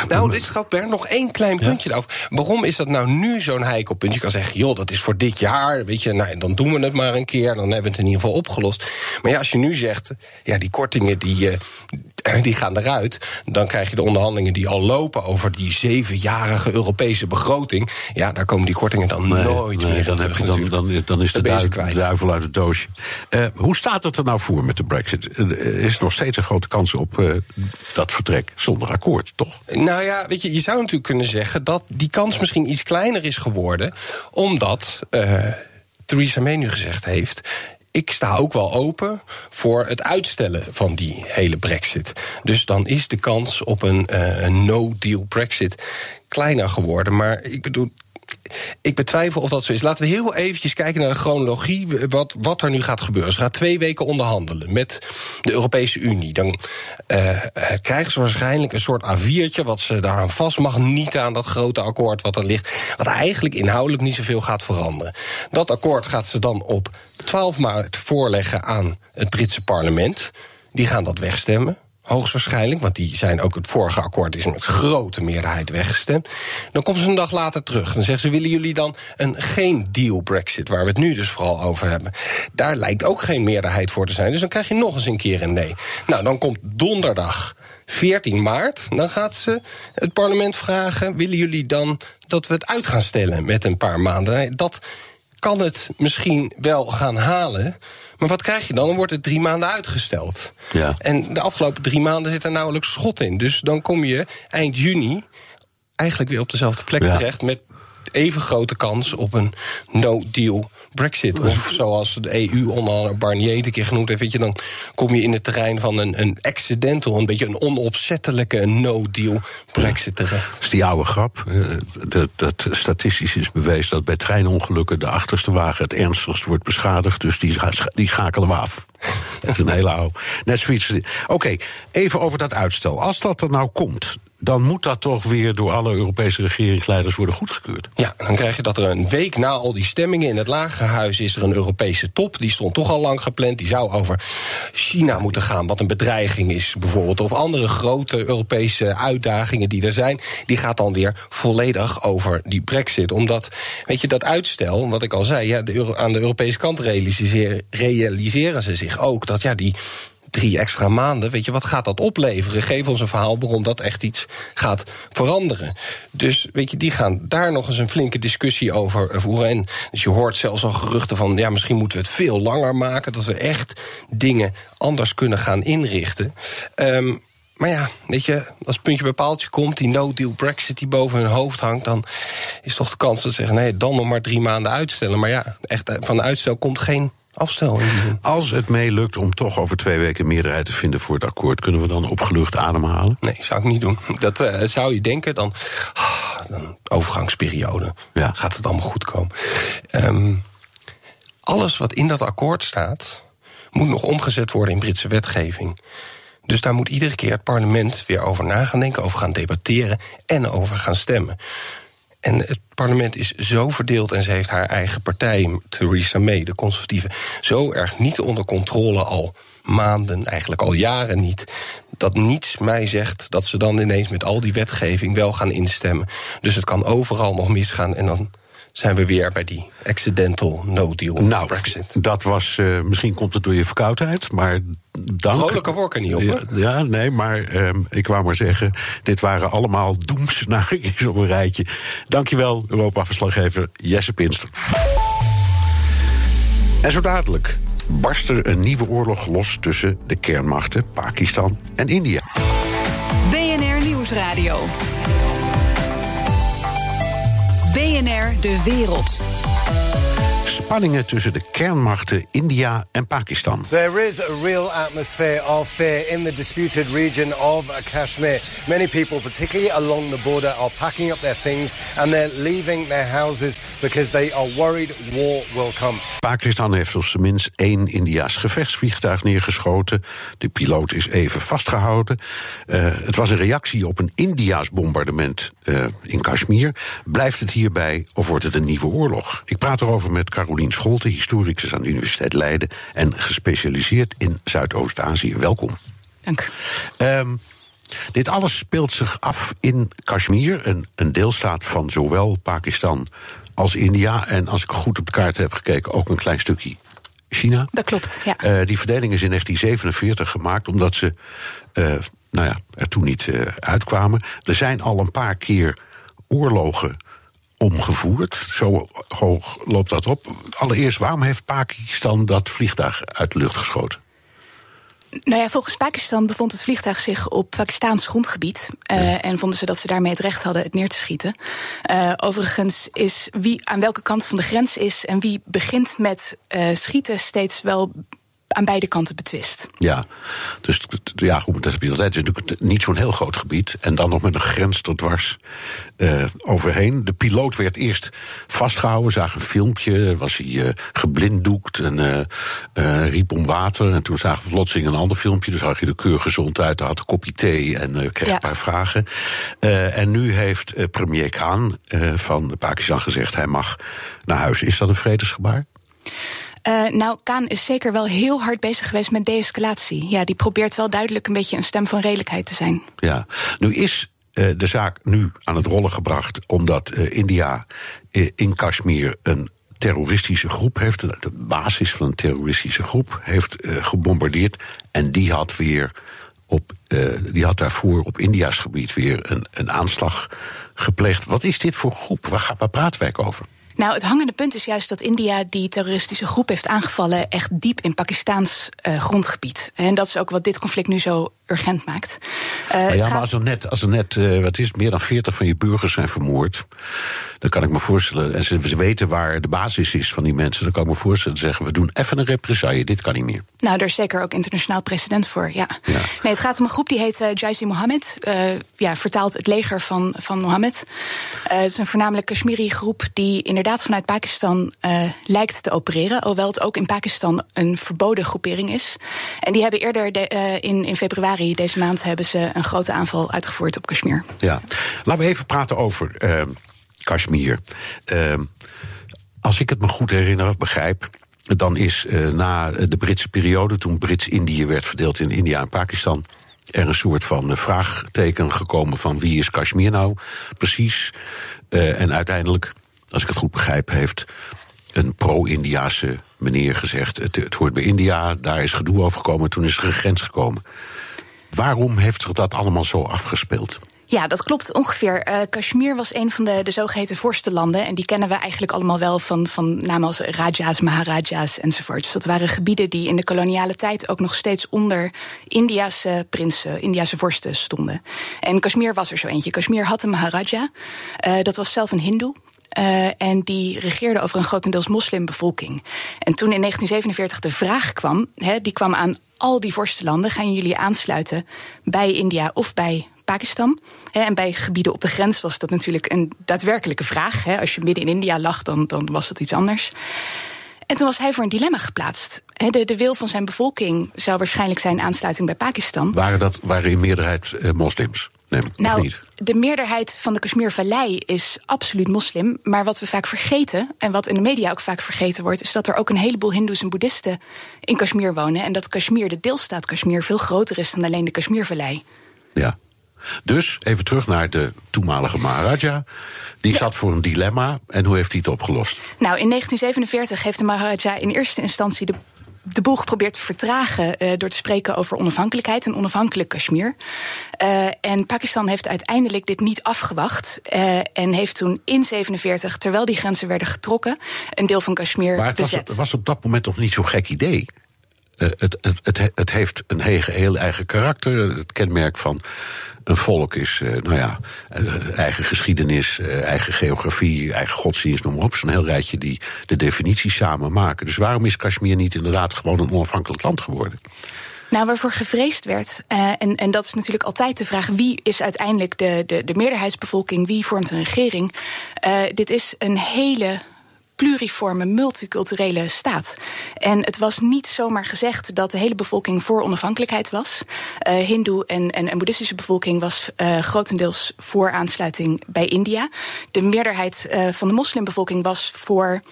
nou, dit gaat Bern nog één klein puntje ja? Waarom is dat nou nu zo'n heikel punt? Je kan zeggen, joh, dat is voor dit jaar. Weet je, nou, dan doen we het maar een keer. Dan hebben we het in ieder geval opgelost. Maar ja, als je nu zegt, ja, die kortingen die, die gaan eruit. Dan krijg je de onderhandelingen die al lopen over die zevenjarige Europese begroting. Ja, daar komen die kortingen dan nee, nooit nee, meer dan, heb je dan, dan, dan is de, duivel, de duivel uit het doosje. Uh, hoe staat het er nou voor met de brexit? Er is nog steeds een grote kans op uh, dat vertrek zonder akkoord, toch? Nou ja, weet je, je zou natuurlijk kunnen zeggen dat die kans misschien iets kleiner is geworden, omdat Theresa May nu gezegd heeft ik sta ook wel open voor het uitstellen van die hele brexit. Dus dan is de kans op een, uh, een no-deal brexit kleiner geworden. Maar ik bedoel, ik betwijfel of dat zo is. Laten we heel eventjes kijken naar de chronologie, wat, wat er nu gaat gebeuren. Ze gaat twee weken onderhandelen met de Europese Unie. Dan uh, krijgen ze waarschijnlijk een soort A4'tje... wat ze daaraan vast mag, niet aan dat grote akkoord wat er ligt... wat eigenlijk inhoudelijk niet zoveel gaat veranderen. Dat akkoord gaat ze dan op 12 maart voorleggen aan het Britse parlement. Die gaan dat wegstemmen. Hoogstwaarschijnlijk, want die zijn ook het vorige akkoord is met grote meerderheid weggestemd. Dan komen ze een dag later terug. Dan zeggen ze: willen jullie dan een geen deal Brexit, waar we het nu dus vooral over hebben? Daar lijkt ook geen meerderheid voor te zijn. Dus dan krijg je nog eens een keer een nee. Nou, dan komt donderdag 14 maart. Dan gaat ze het parlement vragen: willen jullie dan dat we het uit gaan stellen met een paar maanden? Dat kan het misschien wel gaan halen. Maar wat krijg je dan? Dan wordt het drie maanden uitgesteld. Ja. En de afgelopen drie maanden zit er nauwelijks schot in. Dus dan kom je eind juni eigenlijk weer op dezelfde plek terecht... met even grote kans op een no-deal Brexit. Of zoals de EU onder Barnier een keer genoemd heeft, weet je, dan kom je in het terrein van een, een accidental, een beetje een onopzettelijke no-deal Brexit terecht. Dat is die oude grap. Dat, dat statistisch is bewezen dat bij treinongelukken de achterste wagen het ernstigst wordt beschadigd. Dus die, die schakelen we af. Dat is een hele oude. Net zoiets. Oké, even over dat uitstel. Als dat er nou komt, dan moet dat toch weer door alle Europese regeringsleiders worden goedgekeurd. Ja, dan krijg je dat er een week na al die stemmingen in het Lagerhuis is er een Europese top. Die stond toch al lang gepland. Die zou over China moeten gaan, wat een bedreiging is bijvoorbeeld. Of andere grote Europese uitdagingen die er zijn. Die gaat dan weer volledig over die brexit. Omdat, weet je, dat uitstel, wat ik al zei, ja, de, aan de Europese kant realiseren, realiseren ze zich ook dat ja, die drie extra maanden. Weet je, wat gaat dat opleveren? Geef ons een verhaal waarom dat echt iets gaat veranderen. Dus weet je, die gaan daar nog eens een flinke discussie over voeren. En dus je hoort zelfs al geruchten van, ja, misschien moeten we het veel langer maken. Dat we echt dingen anders kunnen gaan inrichten. Um, maar ja, weet je, als puntje bij paaltje komt, die no-deal Brexit die boven hun hoofd hangt, dan is toch de kans dat ze zeggen: nee, dan nog maar drie maanden uitstellen. Maar ja, echt van uitstel komt geen afstel. Als het meelukt om toch over twee weken meerderheid te vinden voor het akkoord, kunnen we dan opgelucht ademhalen? Nee, zou ik niet doen. Dat eh, zou je denken, dan, ah, een overgangsperiode. Ja. Gaat het allemaal goed komen? Ehm, alles wat in dat akkoord staat, moet nog omgezet worden in Britse wetgeving. Dus daar moet iedere keer het parlement weer over na gaan denken, over gaan debatteren en over gaan stemmen. En het parlement is zo verdeeld en ze heeft haar eigen partij, Theresa May, de conservatieven, zo erg niet onder controle al maanden, eigenlijk al jaren niet. Dat niets mij zegt dat ze dan ineens met al die wetgeving wel gaan instemmen. Dus het kan overal nog misgaan en dan zijn we weer bij die accidental no deal Nou, Brexit. dat was. eh, misschien komt het door je verkoudheid, maar. Dank. Vrolijker word ik er niet op, Ja, hoor. ja, nee, maar ehm, ik wou maar zeggen. Dit waren allemaal doemscenario's op een rijtje. Dankjewel, Europa-verslaggever Jesse Pinster. En zo dadelijk barst er een nieuwe oorlog los tussen de kernmachten Pakistan en India. BNR Nieuwsradio. BNR De Wereld. Spanningen tussen de kernmachten India en Pakistan. There is a real atmosphere of fear in the disputed region of Kashmir. Many people, particularly along the border, are packing up their things and they're leaving their houses because they are worried war will come. Pakistan heeft op zijn minst één Indiaas gevechtsvliegtuig neergeschoten. De piloot is even vastgehouden. Eh, het was een reactie op een Indiaas bombardement eh, in Kashmir. Blijft het hierbij of wordt het een nieuwe oorlog? Ik praat erover met Carolien Scholte, historicus aan de Universiteit Leiden en gespecialiseerd in Zuidoost-Azië. Welkom. Dank. Ehm, dit alles speelt zich af in Kashmir, een, een deelstaat van zowel Pakistan als India. En als ik goed op de kaart heb gekeken, ook een klein stukje China. Dat klopt, ja. Eh, die verdeling is in 1947 gemaakt omdat ze eh, nou ja, er toen niet eh, uitkwamen. Er zijn al een paar keer oorlogen omgevoerd. Zo hoog loopt dat op. Allereerst, waarom heeft Pakistan dat vliegtuig uit de lucht geschoten? Nou ja, volgens Pakistan bevond het vliegtuig zich op Pakistaans grondgebied. eh, En vonden ze dat ze daarmee het recht hadden het neer te schieten. Eh, overigens is wie aan welke kant van de grens is en wie begint met eh, schieten steeds wel aan beide kanten betwist. Ja, dus ja, goed, dat heb je altijd. Het is natuurlijk niet zo'n heel groot gebied. En dan nog met een grens er dwars eh, overheen. De piloot werd eerst vastgehouden, zag een filmpje. Was hij eh, geblinddoekt en eh, riep om water. En toen zagen we plotseling een ander filmpje. Dus zag je de keur gezond uit, had een kopje thee en kreeg Ja. een paar vragen. En nu heeft premier Khan van Pakistan gezegd... hij mag naar huis. Is dat een vredesgebaar? Eh, nou, Kaan is zeker wel heel hard bezig geweest met de-escalatie. Ja, die probeert wel duidelijk een beetje een stem van redelijkheid te zijn. Ja, nu is eh, de zaak nu aan het rollen gebracht omdat eh, India in Kashmir een terroristische groep heeft, de basis van een terroristische groep heeft gebombardeerd en die had weer op, die had daarvoor op India's gebied weer een, een aanslag gepleegd. Wat is dit voor groep? Waar, praten wij over? Nou, het hangende punt is juist dat India die terroristische groep heeft aangevallen echt diep in Pakistaans eh, grondgebied. En dat is ook wat dit conflict nu zo urgent maakt. Eh, ja, gaat- maar als er net, als er net eh, wat is, meer dan 40 van je burgers zijn vermoord. dan kan ik me voorstellen. en ze, weten waar de basis is van die mensen. dan kan ik me voorstellen te zeggen: we doen even een represaille, dit kan niet meer. Nou, daar is zeker ook internationaal precedent voor, ja. Ja. Nee, het gaat om een groep die heet uh, Jaisi Mohammed. eh, ja, vertaald het leger van, van Mohammed. Eh, het is een voornamelijk Kashmiri-groep die inderdaad vanuit Pakistan eh, lijkt te opereren. Hoewel het ook in Pakistan een verboden groepering is. En die hebben eerder de, eh, in, in februari deze maand hebben ze een grote aanval uitgevoerd op Kashmir. Ja. Laten we even praten over eh, Kashmir. Eh, als ik het me goed herinner begrijp. dan is eh, na de Britse periode, toen Brits-Indië werd verdeeld in India en Pakistan. er een soort van eh, vraagteken gekomen van wie is Kashmir nou precies. Eh, en uiteindelijk, als ik het goed begrijp, heeft een pro-Indiaanse meneer gezegd: het, het hoort bij India, daar is gedoe over gekomen, toen is er een grens gekomen. Waarom heeft zich dat allemaal zo afgespeeld? Ja, dat klopt ongeveer. Uh, Kashmir was een van de, de zogeheten vorstenlanden. En die kennen we eigenlijk allemaal wel van, van namen als Raja's, Maharaja's enzovoort. Dus dat waren gebieden die in de koloniale tijd ook nog steeds onder Indiase prinsen, Indiase vorsten stonden. En Kashmir was er zo eentje. Kashmir had een Maharaja. Uh, dat was zelf een Hindoe. Uh, en die regeerde over een grotendeels moslimbevolking. En toen in 1947 de vraag kwam, die kwam aan al die vorstenlanden: gaan jullie aansluiten bij India of bij Pakistan. En bij gebieden op de grens was dat natuurlijk een daadwerkelijke vraag. Als je midden in India lag, dan, dan was dat iets anders. En toen was hij voor een dilemma geplaatst. De, de wil van zijn bevolking zou waarschijnlijk zijn aansluiting bij Pakistan. Waren dat waren in meerderheid eh, moslims? Nee, nou, niet? de meerderheid van de Kashmir-vallei is absoluut moslim. Maar wat we vaak vergeten, en wat in de media ook vaak vergeten wordt, is dat er ook een heleboel Hindoes en Boeddhisten in Kashmir wonen. En dat Kashmir, de deelstaat Kashmir, veel groter is dan alleen de Kashmir-vallei. Ja. Dus even terug naar de toenmalige Maharaja. Die zat voor een dilemma. En hoe heeft hij het opgelost? Nou, in 1947 heeft de Maharaja in eerste instantie de de boel geprobeerd te vertragen uh, door te spreken over onafhankelijkheid en onafhankelijk Kashmir. Uh, en Pakistan heeft uiteindelijk dit niet afgewacht uh, en heeft toen in 47, terwijl die grenzen werden getrokken, een deel van Kashmir maar het bezet. Was, was op dat moment toch niet zo'n gek idee? Uh, het, het, het, het, heeft een heel eigen karakter. Het kenmerk van een volk is, uh, nou ja, uh, eigen geschiedenis, eigen geografie, eigen godsdienst, noem maar op. Zo'n heel rijtje die de definities samen maken. Dus waarom is Kashmir niet inderdaad gewoon een onafhankelijk land geworden? Nou, waarvoor gevreesd werd, en, en dat is natuurlijk altijd de vraag: wie is uiteindelijk de, de, de meerderheidsbevolking, wie vormt een regering? Dit is een hele pluriforme, multiculturele staat. En het was niet zomaar gezegd dat de hele bevolking voor onafhankelijkheid was. Uh, Hindoe en, en, en boeddhistische bevolking was uh, grotendeels voor aansluiting bij India. De meerderheid uh, van de moslimbevolking was voor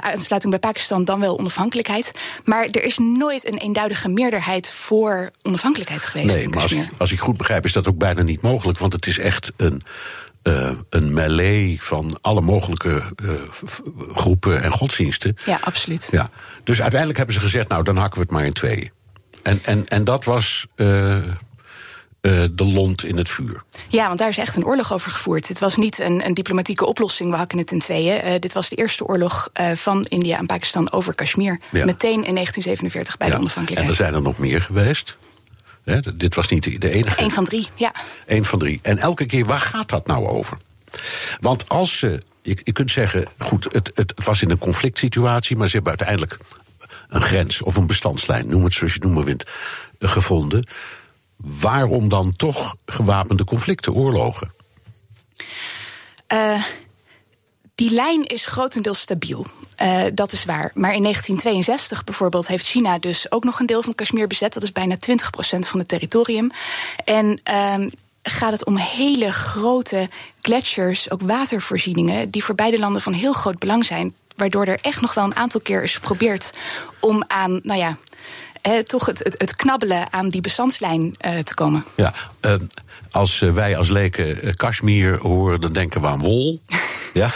aansluiting bij Pakistan, dan wel onafhankelijkheid. Maar er is nooit een eenduidige meerderheid voor onafhankelijkheid geweest. Nee, maar als, als ik goed begrijp, is dat ook bijna niet mogelijk. Want het is echt een uh, een melee van alle mogelijke uh, groepen en godsdiensten. Ja, absoluut. Ja. Dus uiteindelijk hebben ze gezegd, nou dan hakken we het maar in tweeën. En, en, en dat was uh, de lont in het vuur. Ja, want daar is echt een oorlog over gevoerd. Het was niet een, een diplomatieke oplossing, we hakken het in tweeën. dit was de eerste oorlog van India en Pakistan over Kashmir. Ja. Meteen in 1947 bij ja. de onafhankelijkheid. En er zijn er nog meer geweest. He, dit was niet de enige. Eén van drie, ja. Eén van drie. En elke keer, waar gaat dat nou over? Want als ze. Je, je kunt zeggen, goed, het, het was in een conflict situatie, maar ze hebben uiteindelijk een grens of een bestandslijn, noem het zoals je het noemen wint, gevonden. Waarom dan toch gewapende conflicten, oorlogen? Uh, die lijn is grotendeels stabiel. Uh, dat is waar. Maar in 1962 bijvoorbeeld heeft China dus ook nog een deel van Kashmir bezet. Dat is bijna 20% van het territorium. En uh, gaat het om hele grote gletsjers, ook watervoorzieningen, die voor beide landen van heel groot belang zijn. Waardoor er echt nog wel een aantal keer is geprobeerd om aan, nou ja, eh, toch het, het, knabbelen aan die bestandslijn uh, te komen. Ja, uh, als wij als leken Kashmir horen, dan denken we aan wol. ja,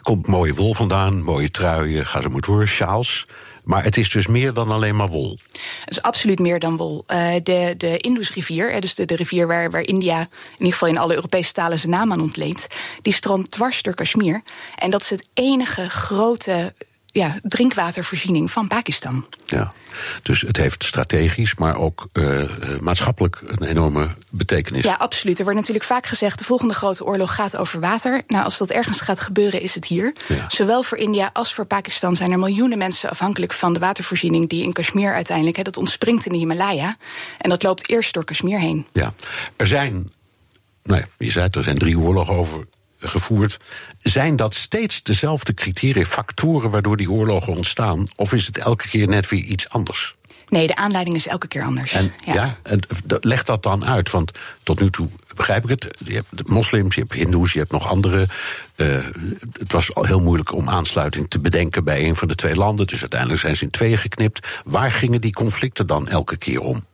komt mooie wol vandaan, mooie truien, ga zo maar door, sjaals. Maar het is dus meer dan alleen maar wol. Het is absoluut meer dan wol. Uh, de, de Indusrivier, dus de, de rivier waar, waar India in ieder geval in alle Europese talen zijn naam aan ontleent, die stroomt dwars door Kashmir. En dat is het enige grote ja, drinkwatervoorziening van Pakistan. Ja, dus het heeft strategisch, maar ook uh, maatschappelijk een enorme betekenis. Ja, absoluut. Er wordt natuurlijk vaak gezegd: de volgende grote oorlog gaat over water. Nou, als dat ergens gaat gebeuren, is het hier. Ja. Zowel voor India als voor Pakistan zijn er miljoenen mensen afhankelijk van de watervoorziening die in Kashmir uiteindelijk, hè, dat ontspringt in de Himalaya. En dat loopt eerst door Kashmir heen. Ja, er zijn, nou ja, je zei het, er zijn drie oorlogen over gevoerd. Zijn dat steeds dezelfde criteria, factoren waardoor die oorlogen ontstaan? Of is het elke keer net weer iets anders? Nee, de aanleiding is elke keer anders. En, ja. ja en leg dat dan uit, want tot nu toe begrijp ik het. Je hebt moslims, je hebt hindoes, je hebt nog andere. Uh, het was al heel moeilijk om aansluiting te bedenken bij een van de twee landen. Dus uiteindelijk zijn ze in tweeën geknipt. Waar gingen die conflicten dan elke keer om?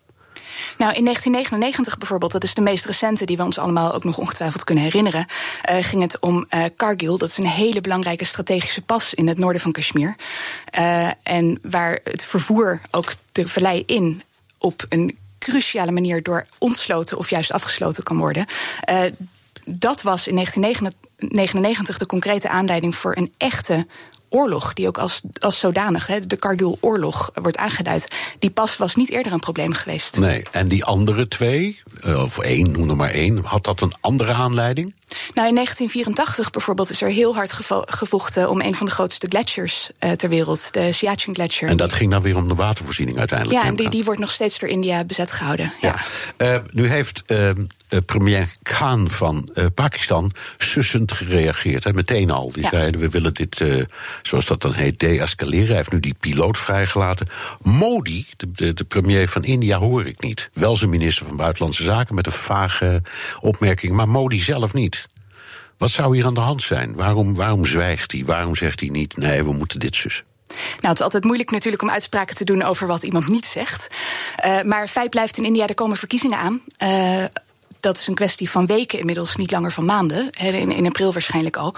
Nou, in 1999 bijvoorbeeld, dat is de meest recente die we ons allemaal ook nog ongetwijfeld kunnen herinneren, uh, ging het om uh, Kargil. Dat is een hele belangrijke strategische pas in het noorden van Kashmir. Uh, en waar het vervoer ook de vallei in op een cruciale manier door ontsloten of juist afgesloten kan worden. dat was in 1999 de concrete aanleiding voor een echte oorlog, die ook als, als zodanig, hè, de Kargil-oorlog, wordt aangeduid. Die pas was niet eerder een probleem geweest. Nee, en die andere twee, of één, noem er maar één, had dat een andere aanleiding? Nou, in 1984 bijvoorbeeld is er heel hard gevo gevochten om een van de grootste gletsjers uh, ter wereld, de Siachen Gletsjer. En dat ging dan weer om de watervoorziening uiteindelijk. Ja, en die, die wordt nog steeds door India bezet gehouden. Ja. ja. Uh, nu heeft uh, premier Khan van Pakistan sussend gereageerd, hè, meteen al. Die ja. zeiden: we willen dit, zoals dat dan heet, deescaleren. Hij heeft nu die piloot vrijgelaten. Modi, de, de, de premier van India, hoor ik niet. Wel zijn minister van Buitenlandse Zaken met een vage opmerking, maar Modi zelf niet. Wat zou hier aan de hand zijn? Waarom, waarom zwijgt hij? Waarom zegt hij niet: nee, we moeten dit sussen? Nou, het is altijd moeilijk natuurlijk om uitspraken te doen over wat iemand niet zegt. Uh, maar feit blijft in India, er komen verkiezingen aan. Uh, dat is een kwestie van weken inmiddels, niet langer van maanden. In, in april waarschijnlijk al.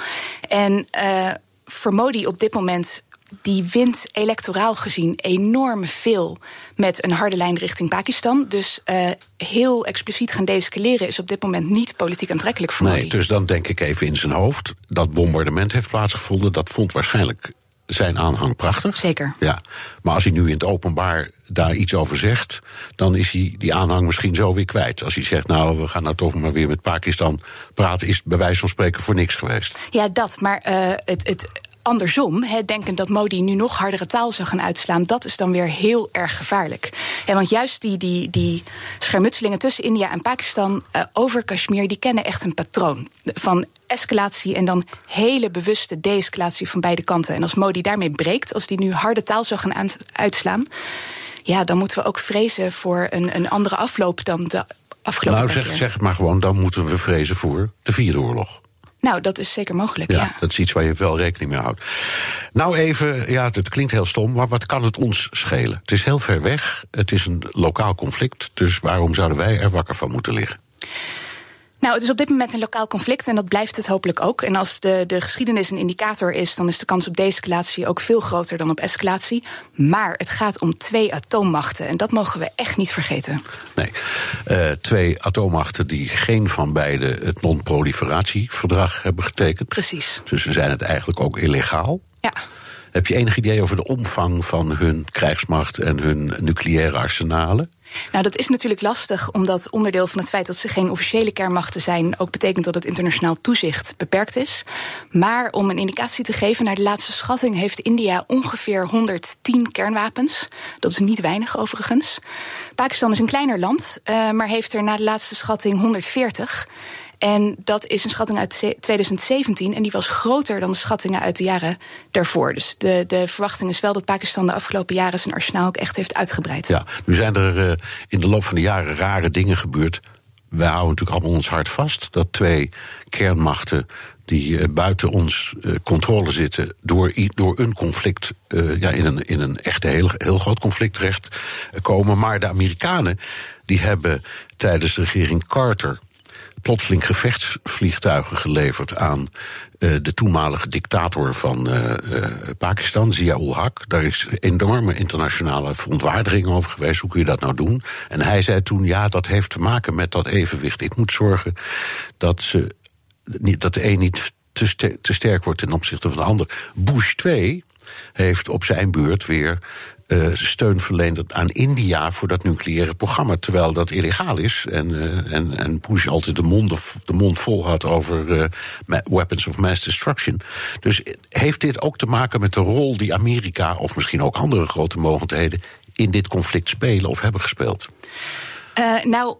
En uh, voor Modi op dit moment die wint electoraal gezien enorm veel met een harde lijn richting Pakistan. Dus uh, heel expliciet gaan descaleren is op dit moment niet politiek aantrekkelijk voor nee. Dus dan denk ik even in zijn hoofd. Dat bombardement heeft plaatsgevonden. Dat vond waarschijnlijk zijn aanhang prachtig. Zeker. Ja. Maar als hij nu in het openbaar daar iets over zegt, dan is hij die aanhang misschien zo weer kwijt. Als hij zegt, nou, we gaan nou toch maar weer met Pakistan praten, is het bij wijze van spreken voor niks geweest. Ja, dat. Maar uh, het, het andersom, he, denkend dat Modi nu nog hardere taal zou gaan uitslaan, dat is dan weer heel erg gevaarlijk. Want juist die, die, die schermutselingen tussen India en Pakistan uh, over Kashmir, die kennen echt een patroon van escalatie en dan hele bewuste de-escalatie van beide kanten. En als Modi daarmee breekt, als die nu harde taal zou gaan uitslaan, ja, dan moeten we ook vrezen voor een, een andere afloop dan de afgelopen Nou, zeg, zeg maar gewoon, dan moeten we vrezen voor de Vierde Oorlog. Nou, dat is zeker mogelijk, ja, ja. Dat is iets waar je wel rekening mee houdt. Nou even, ja, het klinkt heel stom, maar wat kan het ons schelen? Het is heel ver weg, het is een lokaal conflict, dus waarom zouden wij er wakker van moeten liggen? Nou, het is op dit moment een lokaal conflict en dat blijft het hopelijk ook. En als de, de geschiedenis een indicator is, dan is de kans op de-escalatie ook veel groter dan op escalatie. Maar het gaat om twee atoommachten en dat mogen we echt niet vergeten. Nee, uh, twee atoommachten die geen van beide het non-proliferatieverdrag hebben getekend. Precies. Dus ze zijn het eigenlijk ook illegaal. Ja. Heb je enig idee over de omvang van hun krijgsmacht en hun nucleaire arsenalen? Nou, dat is natuurlijk lastig, omdat onderdeel van het feit dat ze geen officiële kernmachten zijn ook betekent dat het internationaal toezicht beperkt is. Maar om een indicatie te geven, naar de laatste schatting heeft India ongeveer 110 kernwapens. Dat is niet weinig overigens. Pakistan is een kleiner land, uh, maar heeft er na de laatste schatting 140. En dat is een schatting uit 2017 en die was groter dan de schattingen uit de jaren daarvoor. Dus de, de verwachting is wel dat Pakistan de afgelopen jaren zijn arsenaal ook echt heeft uitgebreid. Ja, nu zijn er uh, in de loop van de jaren rare dingen gebeurd. Wij houden natuurlijk allemaal ons hart vast dat twee kernmachten die uh, buiten ons uh, controle zitten, door, door een conflict, ja, in een, in een echt heel, heel groot conflict terecht komen. Maar de Amerikanen die hebben tijdens de regering Carter plotseling gevechtsvliegtuigen geleverd aan uh, de toenmalige dictator van uh, uh, Pakistan, Zia-ul Haq. Daar is enorme internationale verontwaardiging over geweest. Hoe kun je dat nou doen? En hij zei toen: ja, dat heeft te maken met dat evenwicht. Ik moet zorgen dat, ze, dat de een niet te, te sterk wordt ten opzichte van de ander. Bush 2 heeft op zijn beurt weer uh, steun verleend aan India voor dat nucleaire programma. Terwijl dat illegaal is. En, uh, en, en Bush altijd de mond, de mond vol had over uh, weapons of mass destruction. Dus heeft dit ook te maken met de rol die Amerika, of misschien ook andere grote mogendheden, in dit conflict spelen of hebben gespeeld? nou.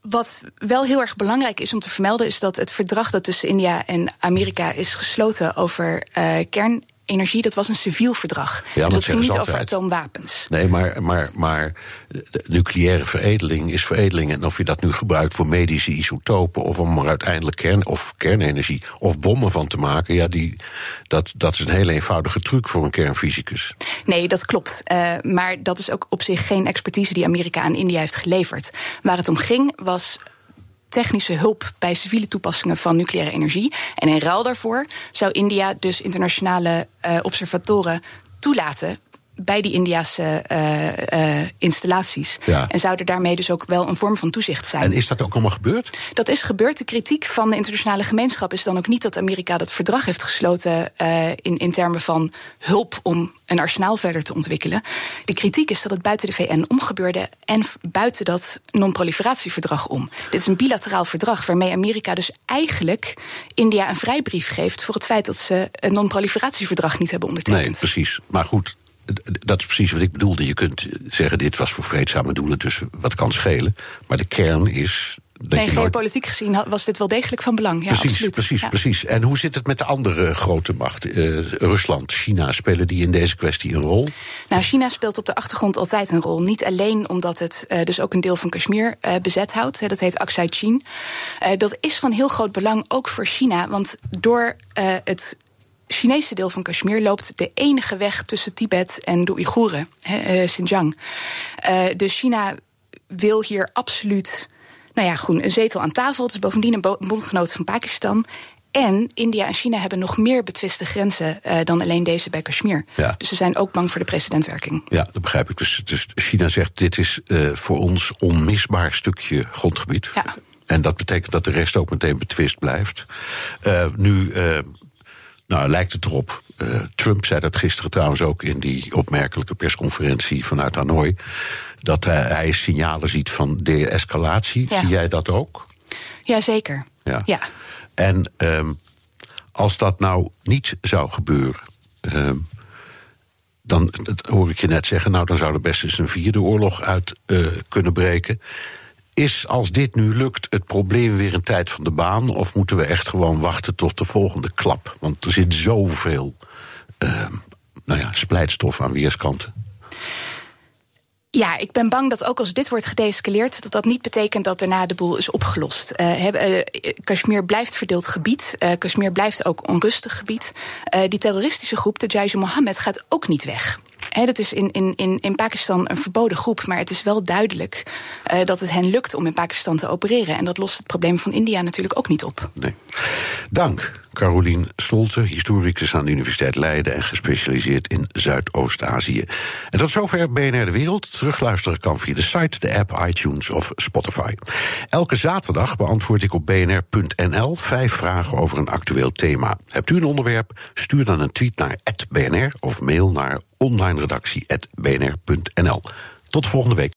Wat wel heel erg belangrijk is om te vermelden, is dat het verdrag dat tussen India en Amerika is gesloten over uh, kern energie, dat was een civiel verdrag. Ja, dus dat ging niet over atoomwapens. Nee, maar, maar, maar nucleaire veredeling is veredeling. En of je dat nu gebruikt voor medische isotopen... of om er uiteindelijk kern, of kernenergie of bommen van te maken... ja, die, dat, dat is een hele eenvoudige truc voor een kernfysicus. Nee, dat klopt. Uh, maar dat is ook op zich geen expertise die Amerika aan India heeft geleverd. Waar het om ging was technische hulp bij civiele toepassingen van nucleaire energie. En in ruil daarvoor zou India dus internationale uh, observatoren toelaten bij die Indiase uh, uh, installaties. Ja. En zou er daarmee dus ook wel een vorm van toezicht zijn. En is dat ook allemaal gebeurd? Dat is gebeurd. De kritiek van de internationale gemeenschap is dan ook niet dat Amerika dat verdrag heeft gesloten uh, in, in termen van hulp om een arsenaal verder te ontwikkelen. De kritiek is dat het buiten de VN omgebeurde en buiten dat non-proliferatieverdrag om. Dit is een bilateraal verdrag waarmee Amerika dus eigenlijk India een vrijbrief geeft voor het feit dat ze een non-proliferatieverdrag niet hebben ondertekend. Nee, precies. Maar goed, dat is precies wat ik bedoelde. Je kunt zeggen, dit was voor vreedzame doelen, dus wat kan schelen. Maar de kern is. Dat nee, je nooit... geopolitiek gezien was dit wel degelijk van belang. Ja, precies, absoluut. precies, ja. precies. En hoe zit het met de andere grote macht? Uh, Rusland, China, spelen die in deze kwestie een rol? Nou, China speelt op de achtergrond altijd een rol. Niet alleen omdat het uh, dus ook een deel van Kashmir uh, bezet houdt. Dat heet Aksai Chin. dat is van heel groot belang ook voor China. Want door het Chinese deel van Kashmir loopt de enige weg tussen Tibet en de Oeigoeren, uh, Xinjiang. Uh, dus China wil hier absoluut nou ja, groen, een zetel aan tafel. Het is bovendien een bondgenoot van Pakistan. En India en China hebben nog meer betwiste grenzen uh, dan alleen deze bij Kashmir. Ja. Dus ze zijn ook bang voor de precedentwerking. Ja, dat begrijp ik. Dus, dus China zegt: dit is uh, voor ons onmisbaar stukje grondgebied. Ja. En dat betekent dat de rest ook meteen betwist blijft. Uh, nu. Nou, lijkt het erop. Uh, Trump zei dat gisteren trouwens ook in die opmerkelijke persconferentie vanuit Hanoi. Dat uh, hij signalen ziet van de-escalatie. Ja. Zie jij dat ook? Jazeker. Ja. ja. En um, als dat nou niet zou gebeuren. Um, dan dat hoor ik je net zeggen, nou dan zou er best eens een vierde oorlog uit uh, kunnen breken. Is als dit nu lukt het probleem weer een tijd van de baan? Of moeten we echt gewoon wachten tot de volgende klap? Want er zit zoveel uh, nou ja, splijtstof aan weerskanten. Ja, ik ben bang dat ook als dit wordt gedescaleerd, dat dat niet betekent dat daarna de boel is opgelost. Uh, uh, Kashmir blijft verdeeld gebied. Uh, Kashmir blijft ook onrustig gebied. die terroristische groep, de Jaish Mohammed, gaat ook niet weg. He, dat is in, in, in, in Pakistan een verboden groep, maar het is wel duidelijk uh, dat het hen lukt om in Pakistan te opereren. En dat lost het probleem van India natuurlijk ook niet op. Nee. Dank, Carolien Stolte, historicus aan de Universiteit Leiden en gespecialiseerd in Zuidoost-Azië. En tot zover BNR De Wereld. Terugluisteren kan via de site, de app, iTunes of Spotify. Elke zaterdag beantwoord ik op bnr.nl vijf vragen over een actueel thema. Hebt u een onderwerp? Stuur dan een tweet naar @bnr of mail naar onlineredactie.bnr.nl. Tot volgende week.